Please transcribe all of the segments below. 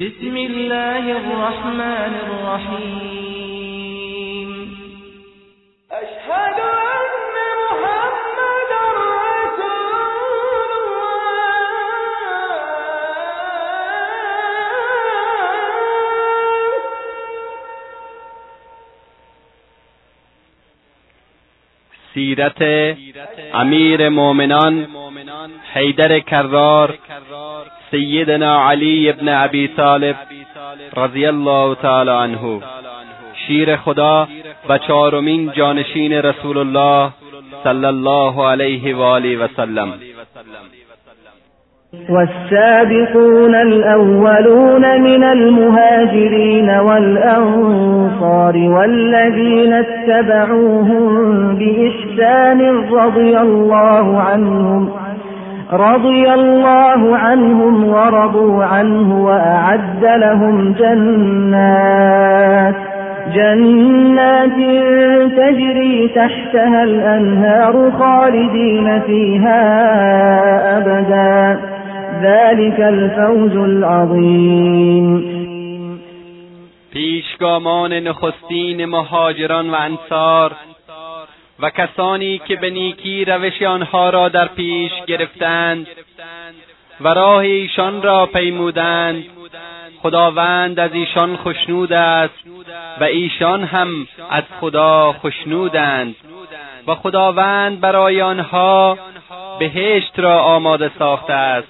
بسم الله الرحمن الرحیم أشهد أن محمد رسول الله. سیرت امیر مؤمنان حیدر کرار سیدنا علی ابن ابی طالب رضی الله تعالی عنه. شیر خدا و چهارمین جانشین رسول الله صلی الله علیه و آله و سلم. والسابقون الأولون من المهاجرين والأنصار والذين اتبعوهم بإحسان رضي الله عنهم. رضي الله عنهم ورضوا عنه وأعد لهم جنات جنات تجري تحتها الأنهار خالدين فيها أبدا. ذلك الفوز العظيم. پیشگامان نخستین مهاجران و انصار و کسانی که به نیکی روش آنها را در پیش گرفتند و راه ایشان را پیمودند خداوند از ایشان خشنود است و ایشان هم از خدا خشنودند و خداوند برای آنها بهشت را آماده ساخته است.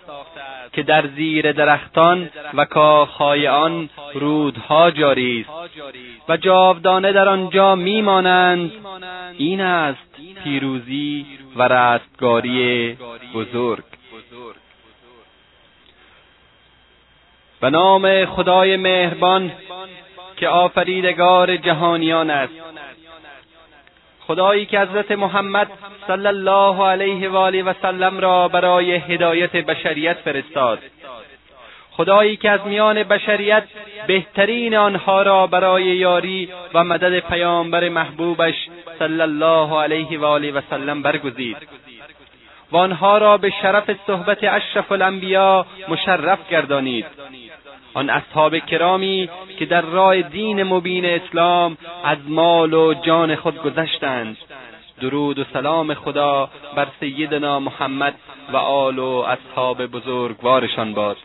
که در زیر درختان و کاخهای آن رودها جاری است و جاودانه در آنجا میمانند. این است پیروزی و رستگاری بزرگ. به نام خدای مهربان که آفریدگار جهانیان است. خدایی که حضرت محمد صلی الله علیه و آله و سلم را برای هدایت بشریت فرستاد. خدایی که از میان بشریت بهترین آنها را برای یاری و مدد پیامبر محبوبش صلی الله علیه و آله و سلم برگزید. و آنها را به شرف صحبت اشرف الانبیا مشرف گردانید. آن اصحاب کرامی که در راه دین مبین اسلام از مال و جان خود گذشتند. درود و سلام خدا بر سیدنا محمد و آل و اصحاب بزرگوارشان باد.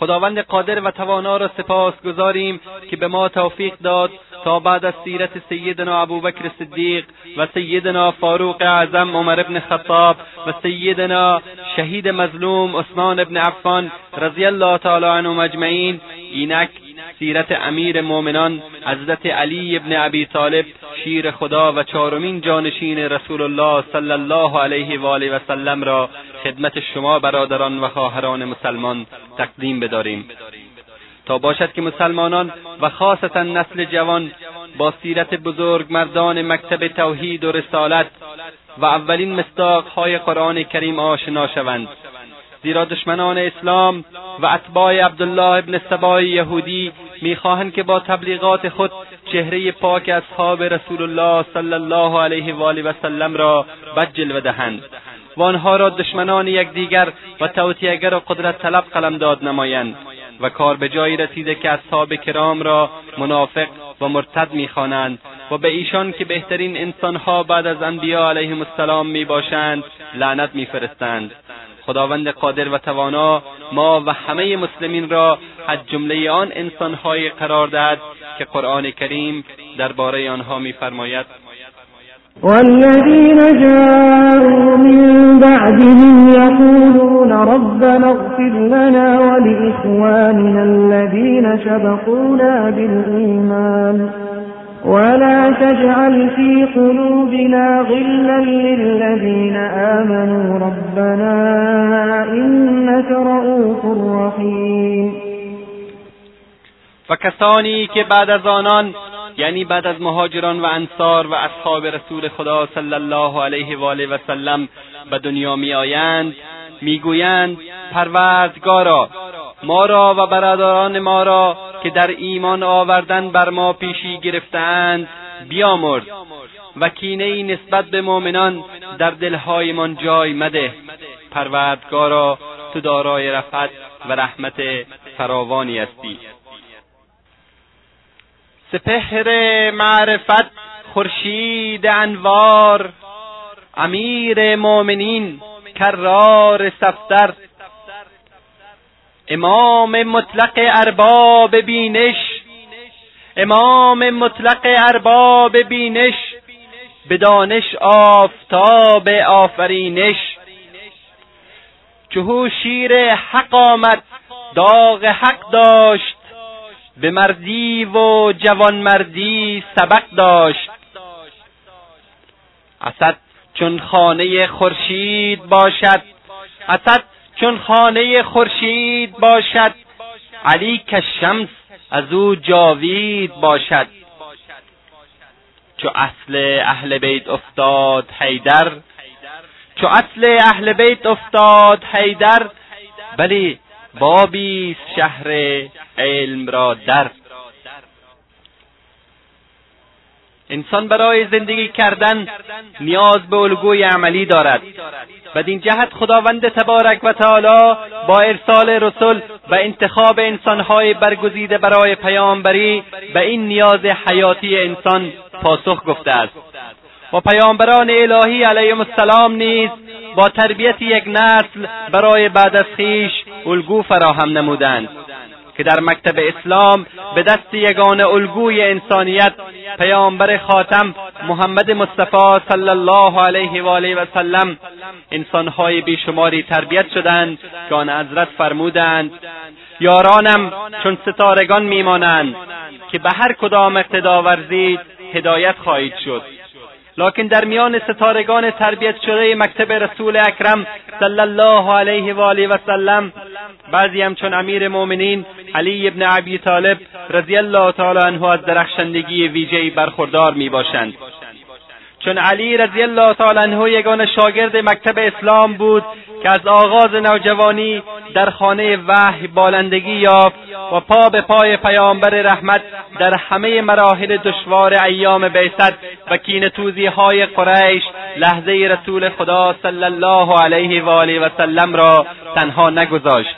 خداوند قادر و توانا را سپاس گذاریم که به ما توفیق داد تا بعد از سیرت سیدنا ابوبکر صدیق و سیدنا فاروق اعظم عمر ابن خطاب و سیدنا شهید مظلوم عثمان ابن عفان رضی الله تعالی عنهم اجمعین اینک سیرت امیر مؤمنان حضرت علی ابن ابی طالب شیر خدا و چهارمین جانشین رسول الله صلی الله علیه و آله و سلم را خدمت شما برادران و خواهران مسلمان تقدیم بداریم. تا باشد که مسلمانان و خاصتا نسل جوان با سیرت بزرگ مردان مکتب توحید و رسالت و اولین مصداقهای قرآن کریم آشنا شوند. زیرا دشمنان اسلام و اتباع عبدالله ابن سبای یهودی می‌خواهند که با تبلیغات خود چهره پاک اصحاب رسول الله صلی الله علیه و آله و سلم را بد جلوه دهند و آنها را دشمنان یکدیگر و توطیهگر و قدرت طلب قلمداد نمایند و کار به جایی رسیده که اصحاب کرام را منافق و مرتد می‌خوانند و به ایشان که بهترین انسانها بعد از انبیا علیهم السلام می‌باشند لعنت میفرستند. خداوند قادر و توانا ما و همه مسلمین را از جمله آن انسانهایی قرار دهد که قرآن کریم درباره آنها میفرماید. والذين جاءوا من بعدهم يقولون ربنا اغفر لنا ولإخواننا الذين سبقونا بالإيمان ولا تجعل في قلوبنا غلا للذين آمنوا ربنا إنك رؤوف رحيم. و کسانی که بعد از آنان یعنی بعد از مهاجران و انصار و اصحاب رسول خدا صلی الله علیه و آله و سلم به دنیا میآیند می‌گویند پروردگارا ما را و برادران ما را که در ایمان آوردن بر ما پیشی گرفتند بیامرز و کینه ای نسبت به مؤمنان در دلهایمان جای مده. پروردگارا تو دارای رفت و رحمت فراوانی هستی. سپهر معرفت خورشید انوار امیر مؤمنین کرار صفدر امام مطلق ارباب بینش امام مطلق ارباب بینش به دانش آفتاب آفرینش. چهو شیر حق آمد داغ حق داشت به مردی و جوانمردی سبق داشت. اسد چون خانه خورشید باشد اسد چون خانه خورشید باشد علی شمس از او جاوید باشد. چو اصل اهل بیت افتاد حیدر چو اصل اهل بیت افتاد حیدر بلی بابی شهر علم را در. انسان برای زندگی کردن نیاز به الگوی عملی دارد. بدین جهت خداوند تبارک و تعالی با ارسال رسول و انتخاب انسانهای برگزیده برای پیامبری به این نیاز حیاتی انسان پاسخ گفته است. و پیامبران الهی علیهم السلام نیز با تربیت یک نسل برای بعد از خویش الگو فراهم نمودند. که در مکتب اسلام به دست یگان الگوی انسانیت پیامبر خاتم محمد مصطفی صلی الله علیه و آله و سلم انسانهای بیشماری تربیت شدند که آن حضرت فرمودند یارانم چون ستارگان میمانند که به هر کدام اقتدا ورزید هدایت خواهید شد. لکن در میان ستارگان تربیت شده مکتب رسول اکرم صلی الله علیه و آله و سلم بعضی همچون امیر مؤمنین علی ابن ابی طالب رضی الله تعالی عنه از درخشندگی ویژهای برخوردار می باشند چون علی رضی الله تعالی عنه یگان شاگرد مکتب اسلام بود که از آغاز نوجوانی در خانه وحی بالندگی یافت و پا به پای پیامبر رحمت در همه مراحل دشوار ایام بیست و کینتوزی های قریش لحظه رسول خدا صلی الله علیه و آله و سلم را تنها نگذاشت.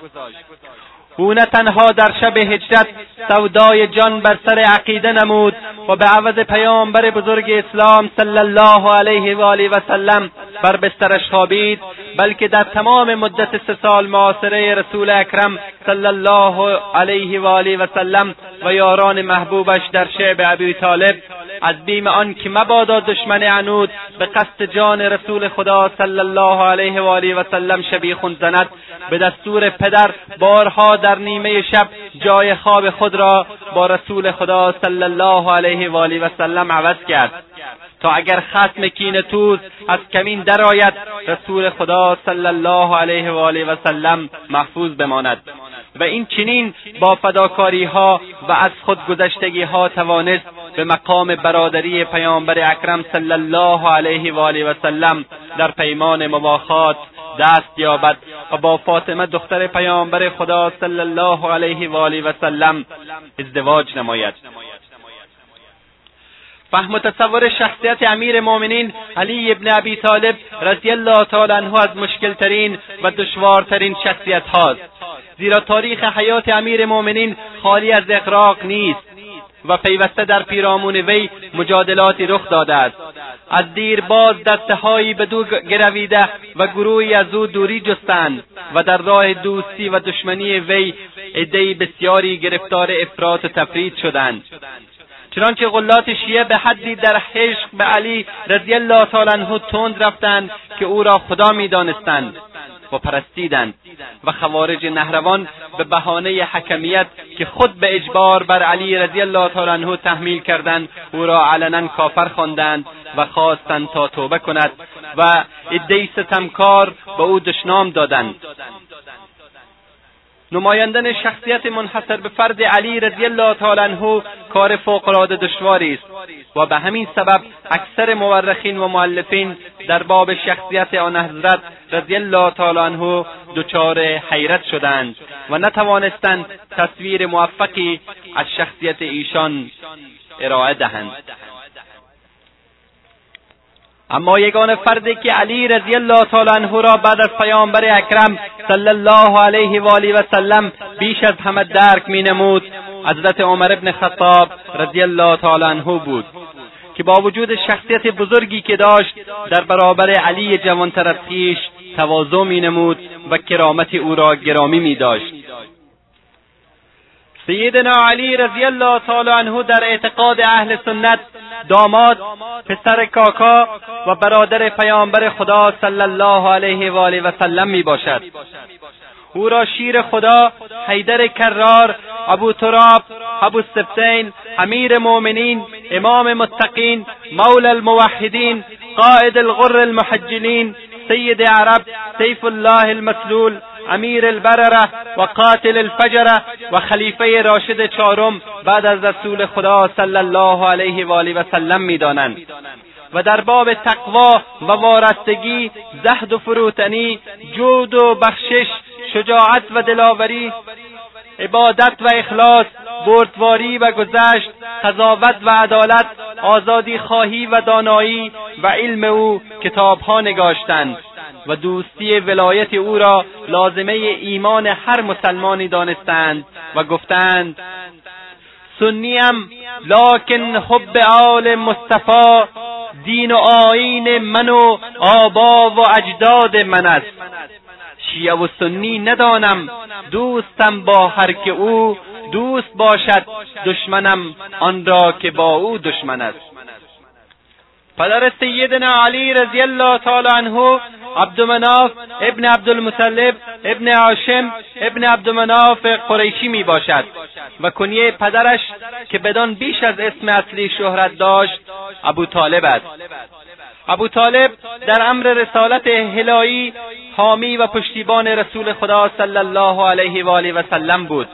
او نه تنها در شب هجرت سودای جان بر سر عقیده نمود و به عوض پیامبر بزرگ اسلام صلی الله علیه و آله و سلم بر بسترش خوابید بلکه در تمام مدت سه سال معاصره رسول اکرم صلی الله علیه و آله و سلم و یاران محبوبش در شعب ابی طالب. از بیم آن که مبادا دشمن عنود به قصد جان رسول خدا صلی الله علیه و آله و سلم شبیخون زند. به دستور پدر بارها در نیمه شب جای خواب خود را با رسول خدا صلی الله علیه و آله و سلم عوض کرد. تا اگر ختم کین توز از کمین درآید رسول خدا صلی الله علیه و آله و سلم محفوظ بماند. و این چنین با فداکاری ها و از خودگذشتگی ها توانست به مقام برادری پیامبر اکرم صلی الله علیه و آله و سلم در پیمان مواخات دست یابد. و با فاطمه دختر پیامبر خدا صلی الله علیه و آله و سلم ازدواج نماید. فهم و تصور شخصیت امیر مؤمنین علی ابن ابی طالب رضی الله تعالی عنه از مشکلترین و دشوارترین شخصیت هاست زیرا تاریخ حیات امیر مؤمنین خالی از اقراق نیست. و پیوسته در پیرامون وی مجادلاتی رخ داده است. از دیر باز دستههایی به دو گرویده و گروهی از او دوری جستند و در راه دوستی و دشمنی وی عدهای بسیاری گرفتار افراط و تفرید شدند. چنانچه غلات شیعه به حدی در حشق به علی رضی الله تعالی عنه تند رفتند که او را خدا می‌دانستند. و پرستیدند و خوارج نهروان به بهانه حکمیت که خود به اجبار بر علی رضی الله تعالی عنه تحمیل کردند او را علنا کافر خواندند و خواستند تا توبه کند و عدهای ستمکار به او دشنام دادند. نمایندن شخصیت منحصر به فرد علی رضی الله تعالی عنه کار فوقالعاده دشواری است و به همین سبب اکثر مورخین و معلفین در باب شخصیت آن حضرت رضی الله تعالی عنه دچار حیرت شدند و نتوانستند تصویر موفقی از شخصیت ایشان ارائه دهند. اما یگان فردی که علی رضی الله تعالی عنه را بعد از پیامبر اکرم صلی الله علیه و آله و سلم بیش از همه درک مینمود حضرت عمر ابن خطاب رضی الله تعالی عنه بود که با وجود شخصیت بزرگی که داشت در برابر علی جوانتر از خویش تواضع مینمود و کرامت او را گرامی می داشت سیدنا علی رضی الله تعالی عنه در اعتقاد اهل سنت داماد پسر کاکا و برادر پیامبر خدا صلی الله علیه و آله و سلم می باشد. او را شیر خدا حیدر کرار ابو تراب ابو سبتین امیر مؤمنین امام متقین مول الموحدین قائد الغر المحجلین سید عرب سیف الله المسلول امیر البرره و قاتل الفجره و خلیفه راشد چهارم بعد از رسول خدا صلی الله علیه و آله و سلم می‌دانند. و در باب تقوا و وارستگی زهد و فروتنی جود و بخشش شجاعت و دلاوری عبادت و اخلاص بردواری و گذشت قضاوت و عدالت آزادی خواهی و دانایی و علم او کتابها نگاشتند و دوستی ولایت او را لازمه ایمان هر مسلمانی دانستند و گفتند سنیم لکن حب آل مصطفی دین و آین من و آبا و اجداد من است. شیعه و سنی ندانم دوستم با هر که او دوست باشد دشمنم آن را که با او دشمن است. پدر سیدنا علی رضی الله تعالی عنه عبدالمناف ابن عبدالمطلب ابن عاشم ابن عبدالمناف قریشی می باشد و کنیه پدرش که بدان بیش از اسم اصلی شهرت داشت ابو طالب است. ابو طالب در امر رسالت هلایی حامی و پشتیبان رسول خدا صلی الله علیه و آله و سلم بود.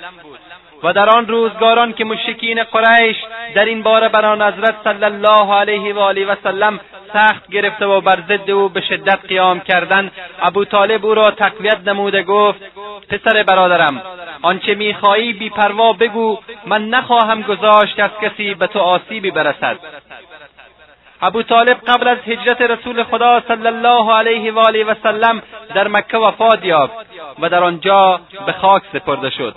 و در آن روزگاران که مشکین قریش در این باره بر آن حضرت صلی الله علیه و آله و سلم سخت گرفته و بر ضد او به شدت قیام کردند ابو طالب او را تقویت نموده گفت پسر برادرم آنچه می‌خواهی بیپروا بگو من نخواهم گذاشت از کسی به تو آسیبی برسد. ابو طالب قبل از هجرت رسول خدا صلی الله علیه و آله و سلم در مکه وفات یافت و در آنجا به خاک سپرده شد.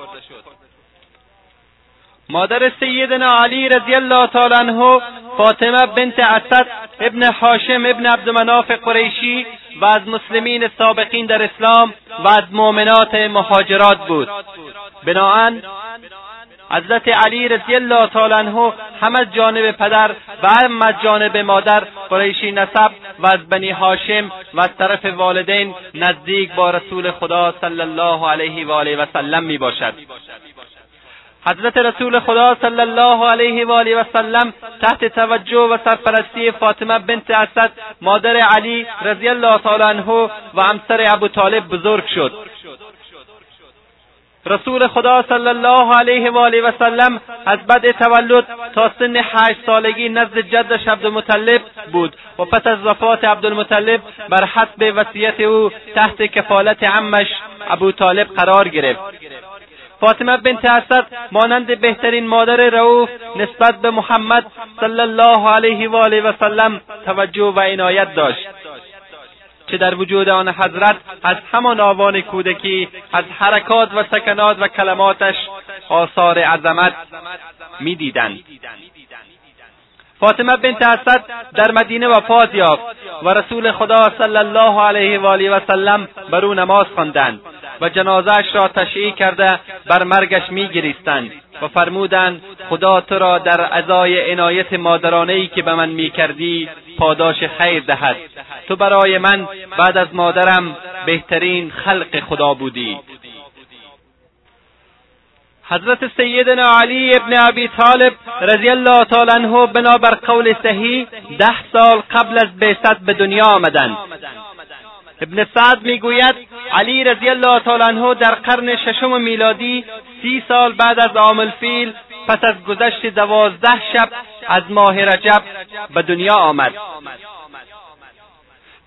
مادر سیدنا علی رضی الله تعالی عنه فاطمه بنت اسد ابن حاشم ابن عبدمناف قریشی و از مسلمین سابقین در اسلام و از مؤمنات مهاجرات بود. بناهن حضرت علی رضی الله تعالی عنه هم از جانب پدر و هم از جانب مادر قریشی نسب و از بنی هاشم و از طرف والدین نزدیک با رسول خدا صلی الله علیه و آله و سلم می باشد حضرت رسول خدا صلی الله علیه و آله و سلم تحت توجه و سرپرستی فاطمه بنت اسد مادر علی رضی الله تعالی عنه و همسر ابو طالب بزرگ شد. رسول خدا صلی الله علیه و آله و سلم از بد تولد تا سن هشت سالگی نزد جدش عبدالمطلب بود و پس از وفات عبدالمطلب بر حسب وصیت او تحت کفالت عمش ابو طالب قرار گرفت. فاطمه بنت اسد مانند بهترین مادر رعوف نسبت به محمد صلی الله علیه و آله و سلم توجه و عنایت داشت که در وجود آن حضرت از همان آوان کودکی از حرکات و سکنات و کلماتش آثار عظمت می‌دیدند. فاطمه بنت اسد در مدینه وفات یافت و رسول خدا صلی الله علیه و آله و سلم بر او نماز خواندند. و جنازهاش را تشییع کرده بر مرگش میگریستند و فرمودند خدا تو را در ازای عنایت مادرانه ای که به من می‌کردی پاداش خیر دهد. تو برای من بعد از مادرم بهترین خلق خدا بودی. حضرت سیدنا علی ابن ابی طالب رضی الله تعالی عنه بنابر قول صحیح ده سال قبل از بعثت به دنیا آمدند. ابن سعد می‌گوید علی رضی الله تعالی عنه در قرن ششم میلادی سی سال بعد از عام الفیل پس از گذشت دوازده شب از ماه رجب به دنیا آمد.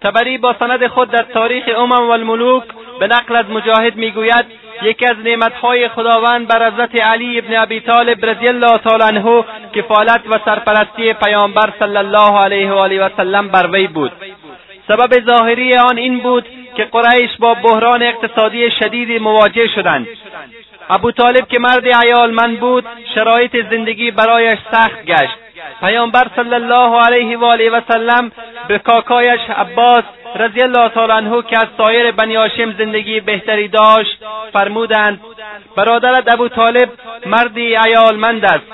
تبری با سند خود در تاریخ امم و به نقل از مجاهد می‌گوید یکی از نعمتهای خداوند بر حضرت علی ابن ابی طالب رضی الله تعالی عنه کفالت و سرپرستی پیامبر صلی الله علیه و آله و سلم بر وی بود. سبب ظاهری آن این بود که قریش با بحران اقتصادی شدیدی مواجه شدند. ابو طالب که مرد عیالمند بود شرایط زندگی برایش سخت گشت. پیامبر صلی الله علیه و آله و سلم به کاکایش عباس رضی الله تعالی عنه که از سایر بنی هاشم زندگی بهتری داشت فرمودند برادرت ابو طالب مردی عیالمند است.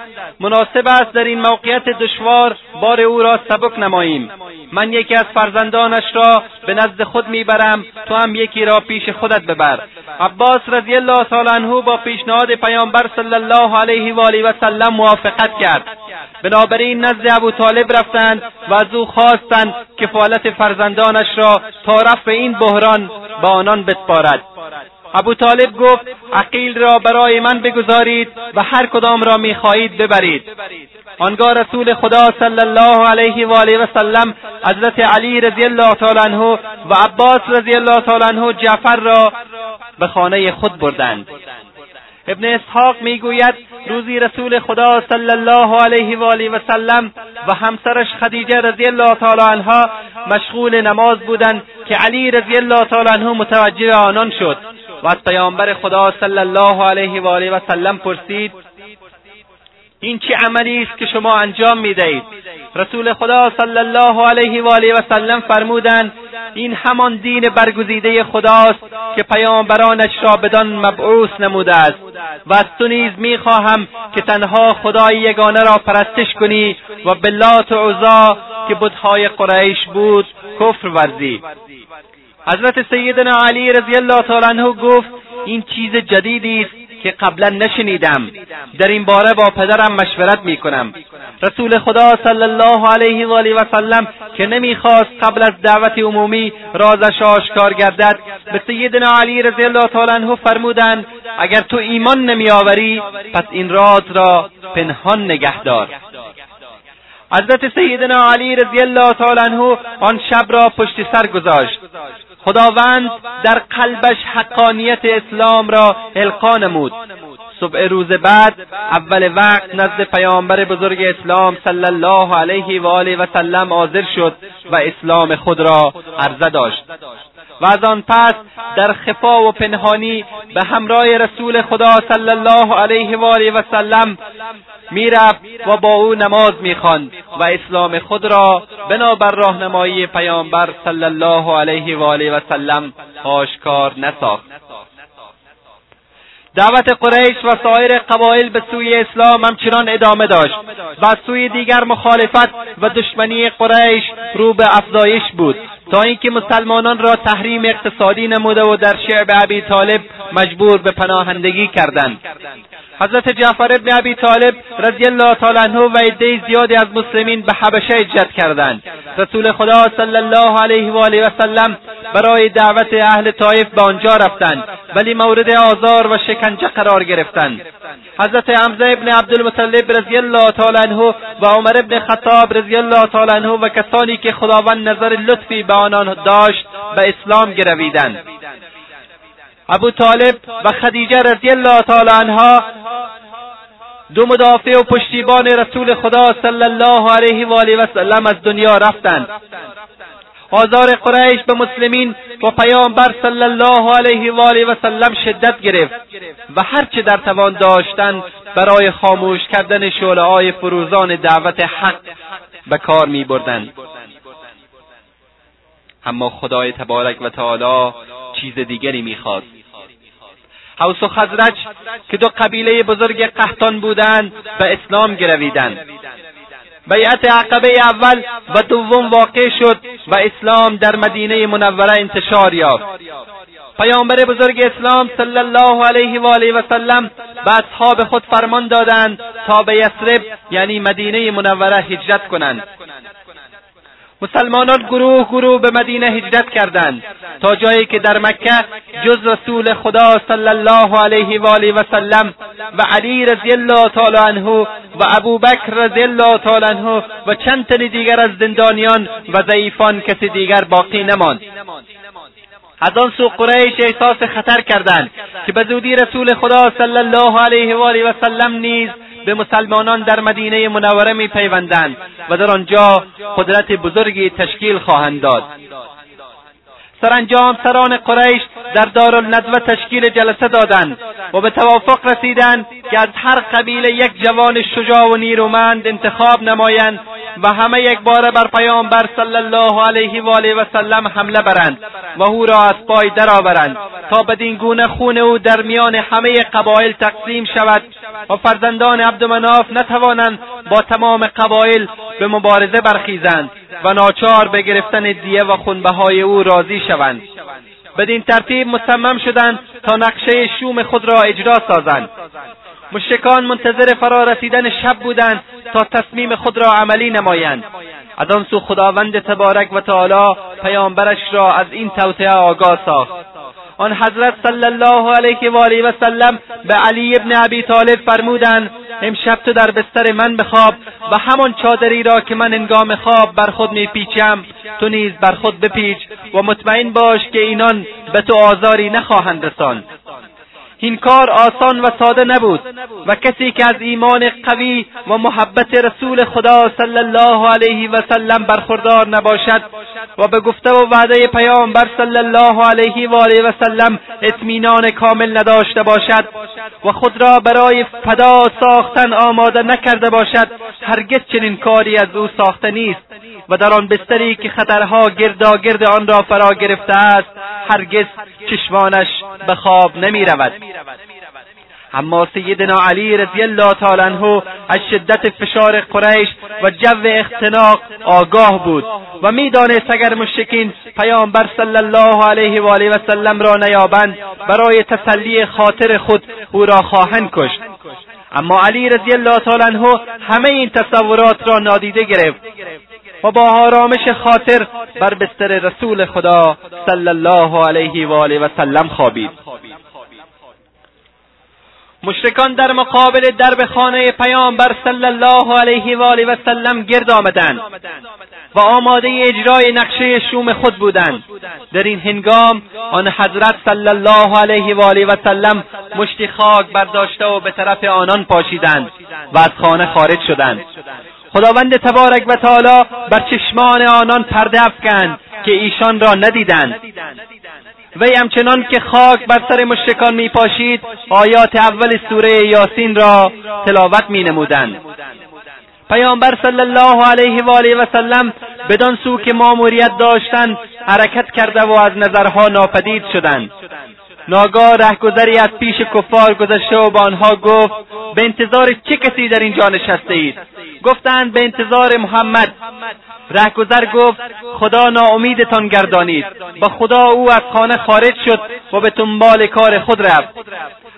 مناسب است در این موقعیت دشوار بار او را سبک نماییم. من یکی از فرزندانش را به نزد خود می‌برم تو هم یکی را پیش خودت ببر. عباس رضی الله تعالی عنه با پیشنهاد پیامبر صلی الله علیه و آله و سلم موافقت کرد. بنابراین نزد ابو طالب رفتند و از او خواستند کفالت فرزندانش را تا رفع این بحران به آنان بسپارد. ابو طالب گفت عقیل را برای من بگذارید و هر کدام را می‌خواهید ببرید. آنگاه رسول خدا صلی الله علیه و آله و سلم حضرت علی رضی الله تعالی عنه و عباس رضی الله تعالی عنه جعفر را به خانه خود بردند. ابن اسحاق می‌گوید روزی رسول خدا صلی الله علیه و آله و سلم و همسرش خدیجه رضی الله تعالی عنها مشغول نماز بودند که علی رضی الله تعالی عنه متوجه آنان شد. و از پیامبر خدا صلی الله علیه و آله و سلم پرسید این چه عملی است که شما انجام می‌دهید؟ رسول خدا صلی الله علیه و آله و سلم فرمودند این همان دین برگزیده خداست که پیامبرانش را بدان مبعوث نموده است و از تو نیز می‌خواهم که تنها خدای یگانه را پرستش کنی و به لات و عزا که بتهای قریش بود کفر ورزی. حضرت سیدنا علی رضی الله تعالی عنه گفت این چیز جدیدی است که قبلا نشنیدم. در این باره با پدرم مشورت می‌کنم. رسول خدا صلی الله علیه و آله و سلم که نمی‌خواست قبل از دعوت عمومی رازش آشکار گردد به سیدنا علی رضی الله تعالی عنه فرمودند اگر تو ایمان نمیآوری پس این راز را پنهان نگه دار. حضرت سیدنا علی رضی الله تعالی عنه آن شب را پشت سر گذاشت. خداوند در قلبش حقانیت اسلام را القا نمود. صبح روز بعد اول وقت نزد پیامبر بزرگ اسلام صلی الله علیه و آله و سلم حاضر شد و اسلام خود را عرضه داشت. و از آن پس در خفا و پنهانی به همراه رسول خدا صلی الله علیه و آله و سلم می‌رفت و با او نماز می‌خواند و اسلام خود را بنابر راهنمایی پیامبر صلی الله علیه و آله و سلم آشکار نساخت. دعوت قریش و سایر قبایل به سوی اسلام همچنان ادامه داشت و از سوی دیگر مخالفت و دشمنی قریش رو به افزایش بود. تا اینکه مسلمانان را تحریم اقتصادی نموده و در شعب ابی طالب مجبور به پناهندگی کردند. حضرت جعفر ابن ابی طالب رضی الله تعالی عنه و عده زیادی از مسلمین به حبشه هجرت کردند. رسول خدا صلی الله علیه و آله و سلم برای دعوت اهل طایف به آنجا رفتند ولی مورد آزار و شکنجه قرار گرفتند. حضرت حمزه ابن عبدالمطلب رضی الله تعالی عنه و عمر ابن خطاب رضی الله تعالی عنه و کسانی که خداوند نظر لطفی به آنان داشت به اسلام گرویدند. ابو طالب و خدیجه رضی الله تعالی عنها دو مدافع و پشتیبان رسول خدا صلی الله علیه و آله و سلم از دنیا رفتند. آزار قریش به مسلمین و پیامبر صلی الله علیه و آله و سلم شدت گرفت و هرچه در توان داشتند برای خاموش کردن شعلههای فروزان دعوت حق به کار می بردند اما خدای تبارک و تعالی چیز دیگری می‌خواست. حوس و خزرج که دو قبیله بزرگ قحطان بودند به اسلام گرویدند. بیعت عقبه اول و دوم واقع شد و اسلام در مدینه منوره انتشار یافت. پیامبر بزرگ اسلام صلی الله علیه و آله و سلم به اصحاب خود فرمان دادند تا به یثرب یعنی مدینه منوره هجرت کنند. مسلمانان گروه گروه به مدینه هجرت کردند تا جایی که در مکه جز رسول خدا صلی الله علیه و آله و سلم و علی رضی الله تعالی عنه و ابوبکر رضی الله تعالی عنه و چند تن دیگر از زندانیان و ضعیفان کسی دیگر باقی نماند. از آن سو قریش احساس خطر کردند که به زودی رسول خدا صلی الله علیه و آله و سلم نیز به مسلمانان در مدینه منوره میپیوندند و در آنجا قدرت بزرگی تشکیل خواهند داد. سرانجام سران قریش در دارالندوه تشکیل جلسه دادند و به توافق رسیدند که از هر قبیله یک جوان شجاع و نیرومند انتخاب نمایند و همه یک باره بر پیامبر صلی الله علیه و آله و سلم حمله برند و او را از پای درآورند تا بدین گونه خون او در میان همه قبایل تقسیم شود و فرزندان عبدمناف نتوانند با تمام قبایل به مبارزه برخیزند. و ناچار به گرفتن دیه و خونبهای او راضی شوند. بدین ترتیب مصمم شدند تا نقشه شوم خود را اجرا سازند. مشرکان منتظر فرا رسیدن شب بودند تا تصمیم خود را عملی نمایند. از آن سو خداوند تبارک و تعالی پیامبرش را از این توطئه آگاه ساخت. آن حضرت صلی الله علیه و آله و سلم به علی ابن ابی طالب فرمودند امشب تو در بستر من بخواب و همان چادری را که من انگام خواب بر خود میپیچم تو نیز بر خود بپیچ و مطمئن باش که اینان به تو آزاری نخواهند رساند. این کار آسان و ساده نبود و کسی که از ایمان قوی و محبت رسول خدا صلی الله علیه و سلم برخوردار نباشد و به گفته و وعده پیامبر صلی الله علیه و آله و سلم اطمینان کامل نداشته باشد و خود را برای فدا ساختن آماده نکرده باشد هرگز چنین کاری از او ساخته نیست و در آن بستری که خطرها گرداگرد آن را فرا گرفته است هرگز چشمانش به خواب نمی رود. اما سیدنا علی رضی الله تعالی عنه از شدت فشار قریش و جو اختناق آگاه بود و می‌دانست اگر مشکین پیامبر صلی الله علیه و آله و سلم را نیابند برای تسلی خاطر خود او را خواهند کشت. اما علی رضی الله تعالی عنه همه این تصورات را نادیده گرفت و با آرامش خاطر بر بستر رسول خدا صلی الله علیه و آله و سلم خوابید. مشرکان در مقابل درب خانه پیامبر صلی الله علیه و آله و سلم گرد آمدند و آماده اجرای نقشه شوم خود بودند. در این هنگام آن حضرت صلی الله علیه و آله و سلم مشتی خاک برداشته و به طرف آنان پاشیدند و از خانه خارج شدند. خداوند تبارک و تعالی بر چشمان آنان پرده افکند که ایشان را ندیدند. وی همچنان که خاک بر سر مشرکان می پاشید آیات اول سوره یاسین را تلاوت می نمودند پیامبر صلی الله علیه و آله و سلم بدان سو که ماموریت داشتند حرکت کرده و از نظرها ناپدید شدند. ناگاه رهگذری از پیش کفار گذشته و به آنها گفت به انتظار چه کسی در اینجا نشسته اید؟ گفتند به انتظار محمد. رهگذر گفت خدا ناامیدتان گردانید. و خدا او از خانه خارج شد و به دنبال کار خود رفت.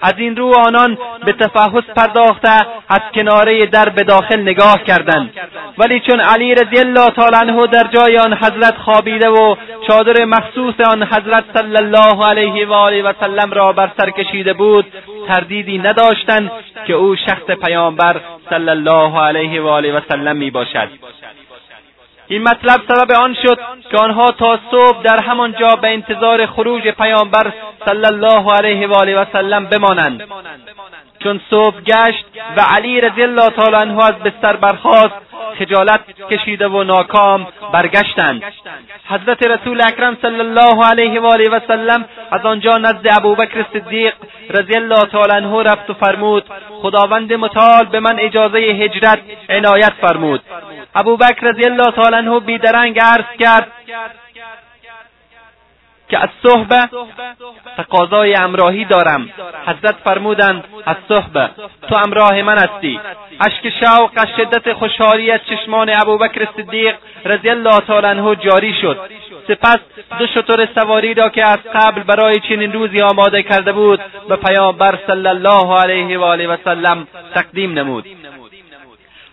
از این رو آنان به تفحص پرداخته از کناره در به داخل نگاه کردند. ولی چون علی رضی الله تعالی عنه در جای آن حضرت خوابیده و چادر مخصوص آن حضرت صلی الله علیه و آله و سلم را بر سر کشیده بود تردیدی نداشتند که او شخص پیامبر صلی الله علیه و آله و سلم می باشد. این مطلب سبب آن شد که آنها تا صبح در همان جا به انتظار خروج پیامبر صلی الله علیه و آله و سلم بمانند. چون صبح گشت و علی رضی الله تعالی عنه از بستر برخاست خجالت کشیده و ناکام برگشتند. حضرت رسول اکرم صلی الله علیه و آله و سلم از آنجا نزد ابوبکر صدیق رضی الله تعالی عنه رفت و فرمود خداوند متعال به من اجازه هجرت عنایت فرمود. ابوبکر رضی الله تعالی عنه بیدرنگ عرض کرد که از صحبه تقاضای امراهی دارم. حضرت فرمودند از صحبه تو امراه من هستی. اشک شوق از شدت خوشحالی از چشمان ابوبکر صدیق رضی الله تعالی عنه جاری شد. سپس دو شتر سواری را که از قبل برای چنین روزی آماده کرده بود به پیامبر صلی الله علیه و آله و سلم تقدیم نمود.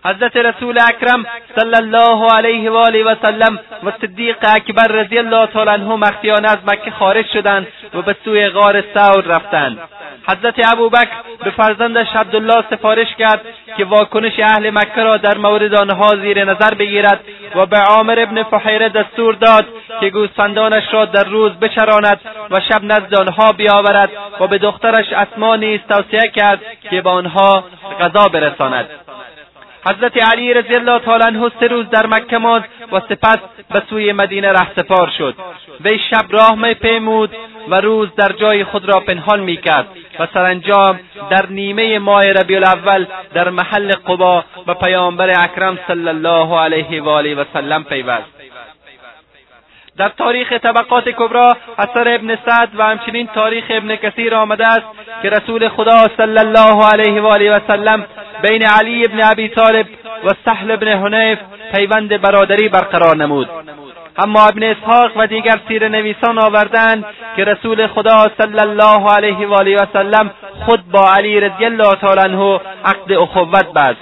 حضرت رسول اکرم صلی الله علیه و آله و سلم و صدیق اکبر رضی الله تعالی عنه مخفیانه از مکه خارج شدند و به سوی غار ثور رفتند. حضرت ابوبکر به فرزندش عبدالله سفارش کرد که واکنش اهل مکه را در مورد آنها زیر نظر بگیرد و به عامر ابن فحیره دستور داد که گوسفندانش را در روز بچراند و شب نزد آنها بیاورد و به دخترش اسما نیز توصیه کرد که به آنها غذا برساند. حضرت علی رضی الله تعالی عنه سه روز در مکه ماند و سپس به سوی مدینه رهسپار شد. وی شب راه می پیمود و روز در جای خود را پنهان می‌کرد و سرانجام در نیمه ماه ربیع الاول در محل قبا به پیامبر اکرم صلی الله علیه و آله و سلم پیوست. در تاریخ طبقات کبرا اثر ابن سعد و همچنین تاریخ ابن کثیر آمده است که رسول خدا صلی الله علیه و آله و سلم بین علی ابن ابی طالب و سهل ابن حنیف پیوند برادری برقرار نمود. اما ابن اسحاق و دیگر سیر نویسان آوردند که رسول خدا صلی الله علیه و آله و سلم خود با علی رضی الله تعالی عنه عقد اخوت بست.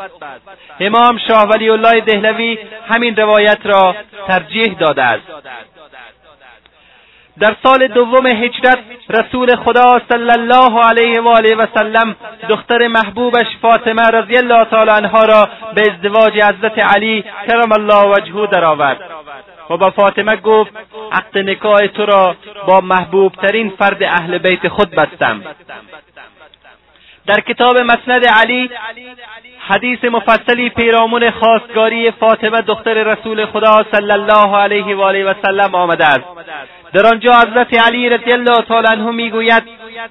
امام شاه ولی الله دهلوی همین روایت را ترجیح داده است. در سال دوم هجرت رسول خدا صلی الله علیه و آله و سلم دختر محبوبش فاطمه رضی الله تعالی عنها را به ازدواج حضرت علی کرم الله وجهه درآورد و با فاطمه گفت عقد نکاح تو را با محبوب ترین فرد اهل بیت خود بستم. در کتاب مسند علی حدیث مفصلی پیرامون خواستگاری فاطمه دختر رسول خدا صلی الله علیه و آله و سلم آمده است. در آنجا حضرت علی رضی الله تعالی عنه می‌گوید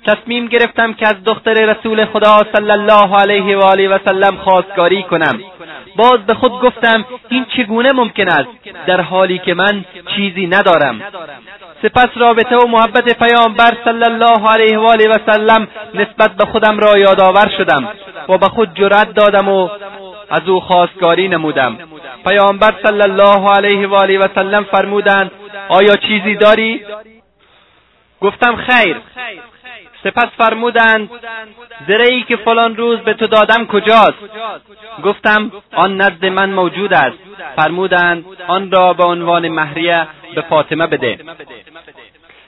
تصمیم گرفتم که از دختر رسول خدا صلی الله علیه و آله و سلم خواستگاری کنم. باز به خود گفتم این چگونه ممکن است؟ در حالی که من چیزی ندارم. سپس رابطه و محبت پیامبر صلی الله علیه و آله و سلم نسبت به خودم را یادآور شدم و به خود جرأت دادم و از او خواستگاری نمودم. پیامبر صلی الله علیه و آله و سلم فرمودند آیا چیزی داری؟ گفتم خیر. سپس فرمودند زرهی که فلان روز به تو دادم کجاست؟ گفتم آن نزد من موجود است. فرمودند آن را به عنوان مهریه به فاطمه بده.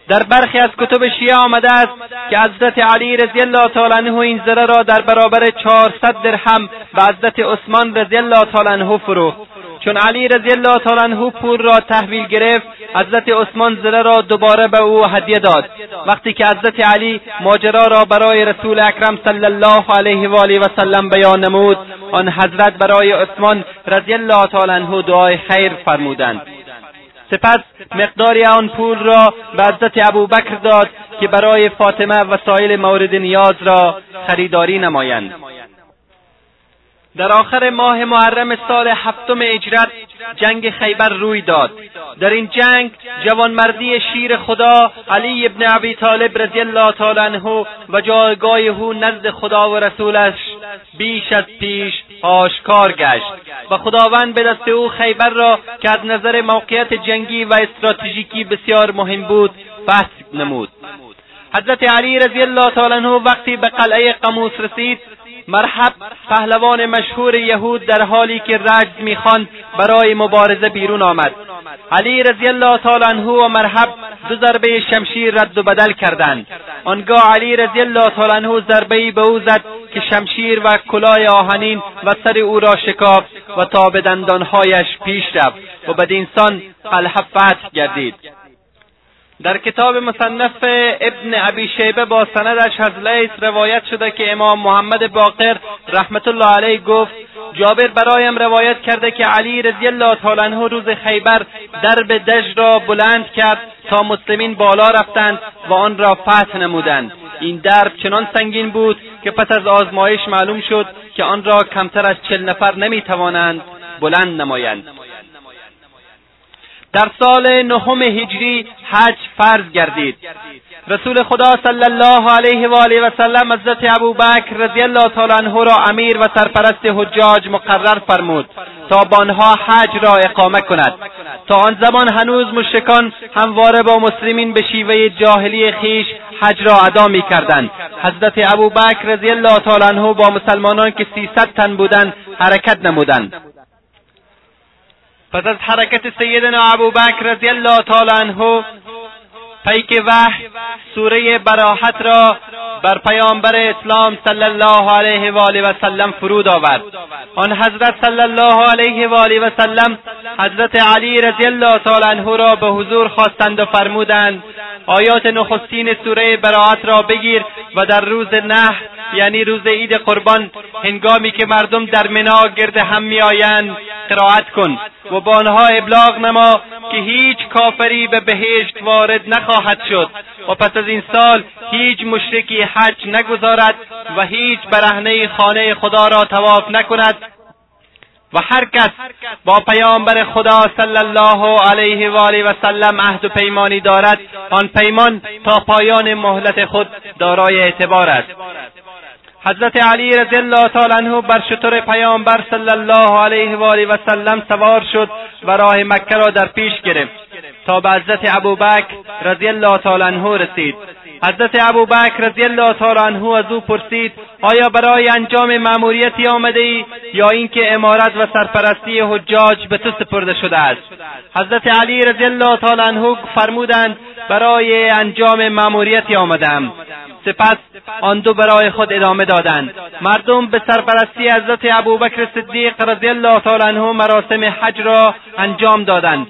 در برخی از کتب شیعه آمده است که حضرت علی رضی الله تعالی عنه این زره را در برابر چهارصد درهم به حضرت عثمان رضی الله تعالی عنه فروخت. چون علی رضی الله تعالی عنه پول را تحویل گرفت حضرت عثمان زره را دوباره به او هدیه داد. وقتی که حضرت علی ماجرا را برای رسول اکرم صلی الله علیه و آله و سلم بیان نمود آن حضرت برای عثمان رضی الله تعالی عنه دعای خیر فرمودند. سپس مقداری آن پول را به حضرت ابوبکر داد که برای فاطمه وسایل مورد نیاز را خریداری نمایند. در آخر ماه محرم سال هفتم اجرت جنگ خیبر روی داد. در این جنگ جوانمردی شیر خدا علی ابن ابی طالب رضی الله تعالی عنه و جایگاه او نزد خدا و رسولش بیش از پیش آشکار گشت و خداوند به دست او خیبر را که از نظر موقعیت جنگی و استراتژیکی بسیار مهم بود فتح نمود. حضرت علی رضی الله تعالی عنه وقتی به قلعه قموس رسید مرحب پهلوان مشهور یهود در حالی که رجز می‌خواند برای مبارزه بیرون آمد. علی رضی الله تعالی عنه و مرحب دو ضربه شمشیر رد و بدل کردند. آنگاه علی رضی الله تعالی عنه ضربهای به او زد که شمشیر و کلاه آهنین و سر او را شکافت و تا به دندانهایش پیش رفت و بدین سان قلعه فتح گردید. در کتاب مصنف ابن ابی شیبه با سندش از لیس روایت شده که امام محمد باقر رحمت الله علیه گفت جابر برایم روایت کرده که علی رضی الله تعالی عنه روز خیبر درب دژ را بلند کرد تا مسلمین بالا رفتند و آن را فتح نمودند. این درب چنان سنگین بود که پس از آزمایش معلوم شد که آن را کمتر از چل نفر نمی‌توانند بلند نمایند. در سال نهم هجری حج فرض گردید. رسول خدا صلی الله علیه و آله و سلم حضرت ابوبکر رضی الله تعالی عنه را امیر و سرپرست حجاج مقرر فرمود تا با آنها حج را اقامه کند. تا آن زمان هنوز مشرکان همواره با مسلمین به شیوه جاهلی خیش حج را ادا می‌کردند حضرت ابوبکر رضی الله تعالی عنه با مسلمانان که سیصد تن بودند حرکت نمودند. پس از حرکت سیدنا ابوبکر رضی الله تعالی عنه پیک وحی سوره براحت را بر پیامبر اسلام صلی الله علیه و آله و سلم فرود آورد. آن حضرت صلی الله علیه و آله و سلم حضرت علی رضی الله تعالی عنه را به حضور خواستند و فرمودند آیات نخستین سوره براعت را بگیر و در روز نه یعنی روز عید قربان هنگامی که مردم در منا گرد هم میآیند قرائت کن و با آنها ابلاغ نما که هیچ کافری به بهشت وارد نخواهد شد. و پس از این سال هیچ مشرکی حج نگذارد و هیچ برهنه خانه خدا را تواف نکند. و هر کس با پیامبر خدا صلی الله علیه و آله و سلم عهد و پیمانی دارد آن پیمان تا پایان مهلت خود دارای اعتبار است. حضرت علی رضی الله تعالی عنه بر شتر پیامبر صلی الله علیه و آله و سلم سوار شد و راه مکه را در پیش گرفت. به حضرت ابوبکر رضی الله تعالی عنه رسید. حضرت ابوبکر رضی الله تعالی عنه از او پرسید آیا برای انجام مأموریتی آمده ای یا اینکه امارت و سرپرستی حجاج به تو سپرده شده است؟ حضرت علی رضی الله تعالی عنه فرمودند برای انجام مأموریتی آمدم. سپس آن دو برای خود ادامه دادند. مردم به سرپرستی حضرت ابوبکر صدیق رضی الله تعالی عنه مراسم حج را انجام دادند.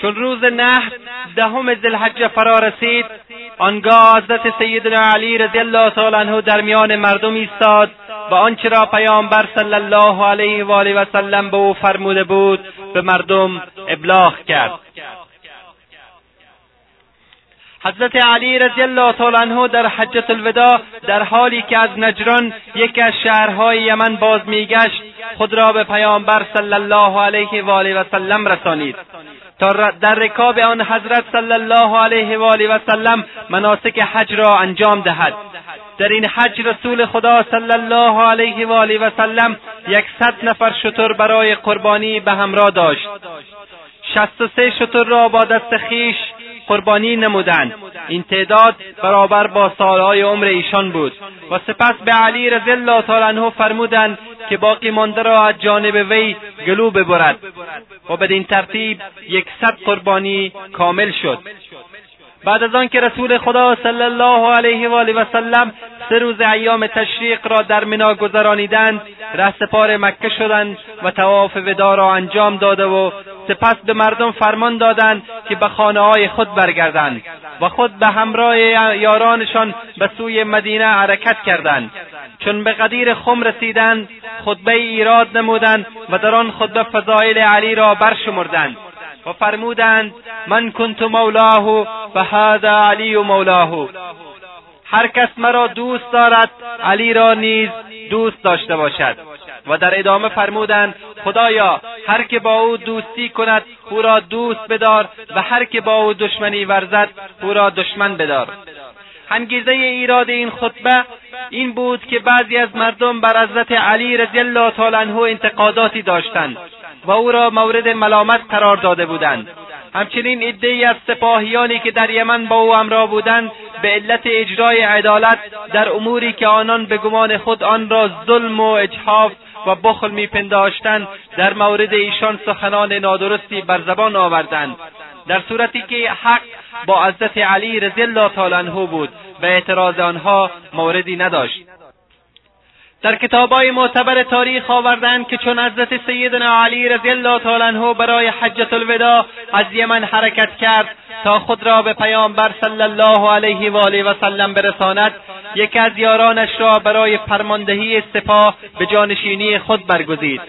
چون روز نحر دهم ذوالحجه فرا رسید آنگاه حضرت سیدنا علی رضی الله تعالی عنه در میان مردم ایستاد و آنچه را پیامبر صلی الله علیه و آله و سلم به او فرموده بود به مردم ابلاغ کرد. حضرت علی رضی الله تعالی عنه در حجت الوداع در حالی که از نجران یکی از شهرهای یمن باز میگشت خود را به پیامبر صلی الله علیه و آله و سلم رسانید. تا در رکاب آن حضرت صلی الله علیه و آله و سلم مناسک حج را انجام دهد. در این حج رسول خدا صلی الله علیه و آله و سلم یکصد نفر شتر برای قربانی به همراه داشت. شصت و سه شتر را با دست خیش قربانی نمودند. این تعداد برابر با سالهای عمر ایشان بود. و سپس به علی رضی الله تعالی عنه فرمودند که باقی مانده را از جانب وی گلو ببرد. و بدین ترتیب یکصد قربانی کامل شد. بعد از آنکه رسول خدا صلی الله علیه و آله و سلم سه روز ایام تشریق را در منا گذرانیدند رهسپار مکه شدند و تواف ودا را انجام داده و سپس به مردم فرمان دادند که به خانه های خود برگردند و خود به همراه یارانشان به سوی مدینه حرکت کردند. چون به قدیر خم رسیدند خطبه ایراد نمودند و در آن خطبه فضایل علی را برشمردند. و فرمودند من کنت مولاه و هذا علی مولاه. هر کس مرا دوست دارد علی را نیز دوست داشته باشد. و در ادامه فرمودند خدایا هر که با او دوستی کند او را دوست بدار و هر که با او دشمنی ورزد او را دشمن بدار. انگیزه ایراد این خطبه این بود که بعضی از مردم بر حضرت علی رضی الله تعالی عنه انتقاداتی داشتند. و او را مورد ملامت قرار داده بودند. همچنین عدهای از سپاهیانی که در یمن با او همراه بودند به علت اجرای عدالت در اموری که آنان به گمان خود آن را ظلم و اجحاف و بخل میپنداشتند در مورد ایشان سخنان نادرستی بر زبان آوردند. در صورتی که حق با حضرت علی رضی الله تعالی عنه بود و اعتراض آنها موردی نداشت. در کتابهای معتبر تاریخ آوردند که چون حضرت سیدنا علی رضی الله تعالی عنه برای حجت الوداع از یمن حرکت کرد تا خود را به پیامبر صلی الله علیه و آله و سلم برساند یکی از یارانش را برای فرماندهی سپاه به جانشینی خود برگزید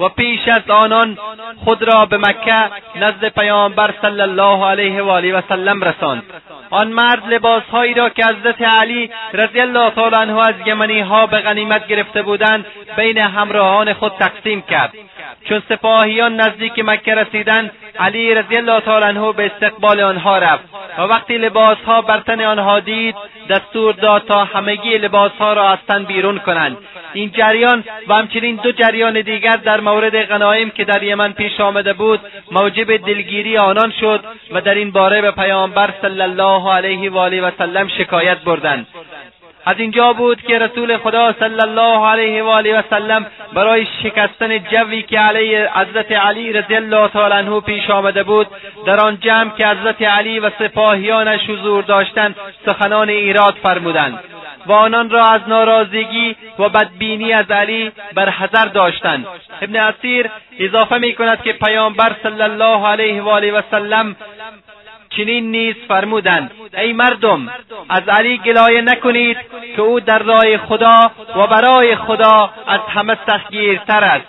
و پیش از آنان خود را به مکه نزد پیامبر صلی الله علیه و آله و سلم رساند. آن مرد لباسهایی را که حضرت علی رضی الله تعالی عنه از یمنی ها به غنیمت گرفته بودند بین همراهان خود تقسیم کرد. چون سپاهیان نزدیک مکه رسیدند علی رضی الله تعالی عنه به استقبال آنها رفت و وقتی لباسها بر تن آنها دید دستور داد تا همگی لباسها را از تن بیرون کنند. این جریان و همچنین دو جریان دیگر در مورد غنایم که در یمن پیش آمده بود موجب دلگیری آنان شد و در این باره به پیامبر صلی الله علیه و آله و سلم شکایت بردند. از اینجا بود که رسول خدا صلی الله علیه و آله و سلم برای شکستن جوی که علیه حضرت علی رضی الله تعالی عنه پیش آمده بود در آن جمع که حضرت علی و سپاهیانش حضور داشتند سخنان ایراد فرمودند و آنان را از ناراضگی و بدبینی از علی بر حذر داشتند. ابن اسیر اضافه می کند که پیامبر صلی الله علیه و آله و سلم چنین نیز فرمودند ای مردم از علی گلایه نکنید که او در راه خدا و برای خدا از همه سختگیرتر است.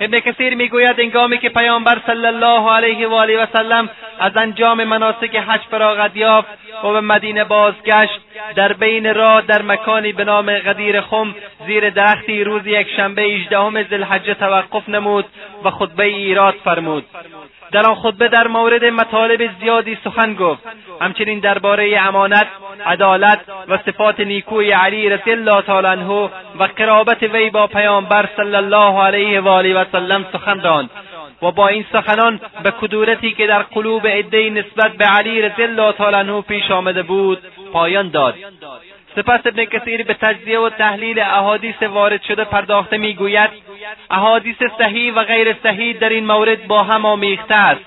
ابن کثیر می‌گوید انگامی که پیامبر صلی الله علیه و آله و سلم از انجام مناسک حج فراغت یافت و به مدینه بازگشت در بین راه در مکانی به نام غدیر خم زیر درختی روز یکشنبه هجدهم ذوالحجه توقف نمود و خطبه ایراد فرمود. در آن خطبه در مورد مطالب زیادی سخن گفت. همچنین درباره امانت عدالت و صفات نیکوی علی رضی الله تعالی عنه و قرابت وی با پیامبر صلی الله علیه و آله و سلم سخن راند و با این سخنان به کدورتی که در قلوب عدهای نسبت به علی رضی الله تعالی عنه پیش آمده بود پایان داد. سپس ابن کثیر به تجزیه و تحلیل احادیث وارد شده پرداخته می‌گوید احادیث صحیح و غیر صحیح در این مورد با هم آمیخته است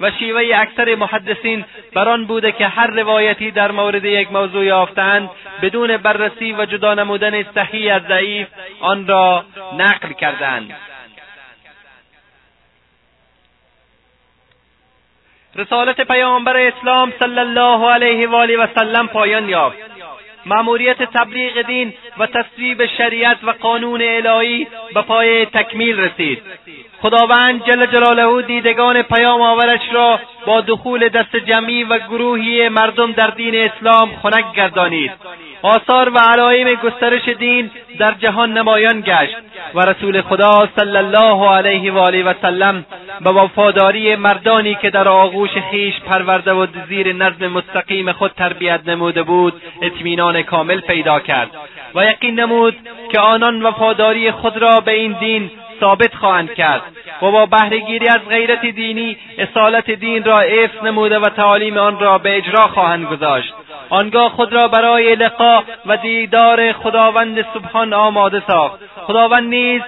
و شیوه اکثر محدثین بر آن بوده که هر روایتی در مورد یک موضوع یافتند بدون بررسی و جدا نمودن صحیح از ضعیف آن را نقل کردند. رسالت پیامبر اسلام صلی الله علیه و آله و سلم پایان یافت. مأموریت تبلیغ دین و تصویب شریعت و قانون الهی به پای تکمیل رسید. خداوند جل جلاله دیدگان پیام آورش را با دخول دست جمعی و گروهی مردم در دین اسلام خنک گردانید. آثار و علایم گسترش دین در جهان نمایان گشت و رسول خدا صلی الله علیه و آله و سلم به وفاداری مردانی که در آغوش خیش پرورده و زیر نظم مستقیم خود تربیت نموده بود اطمینان کامل پیدا کرد و یقین نمود که آنان وفاداری خود را به این دین ثابت خواهند کرد و با بهرهگیری از غیرت دینی اصالت دین را حفظ نموده و تعالیم آن را به اجرا خواهند گذاشت. آنگاه خود را برای لقا و دیدار خداوند سبحان آماده ساخت. خداوند نیز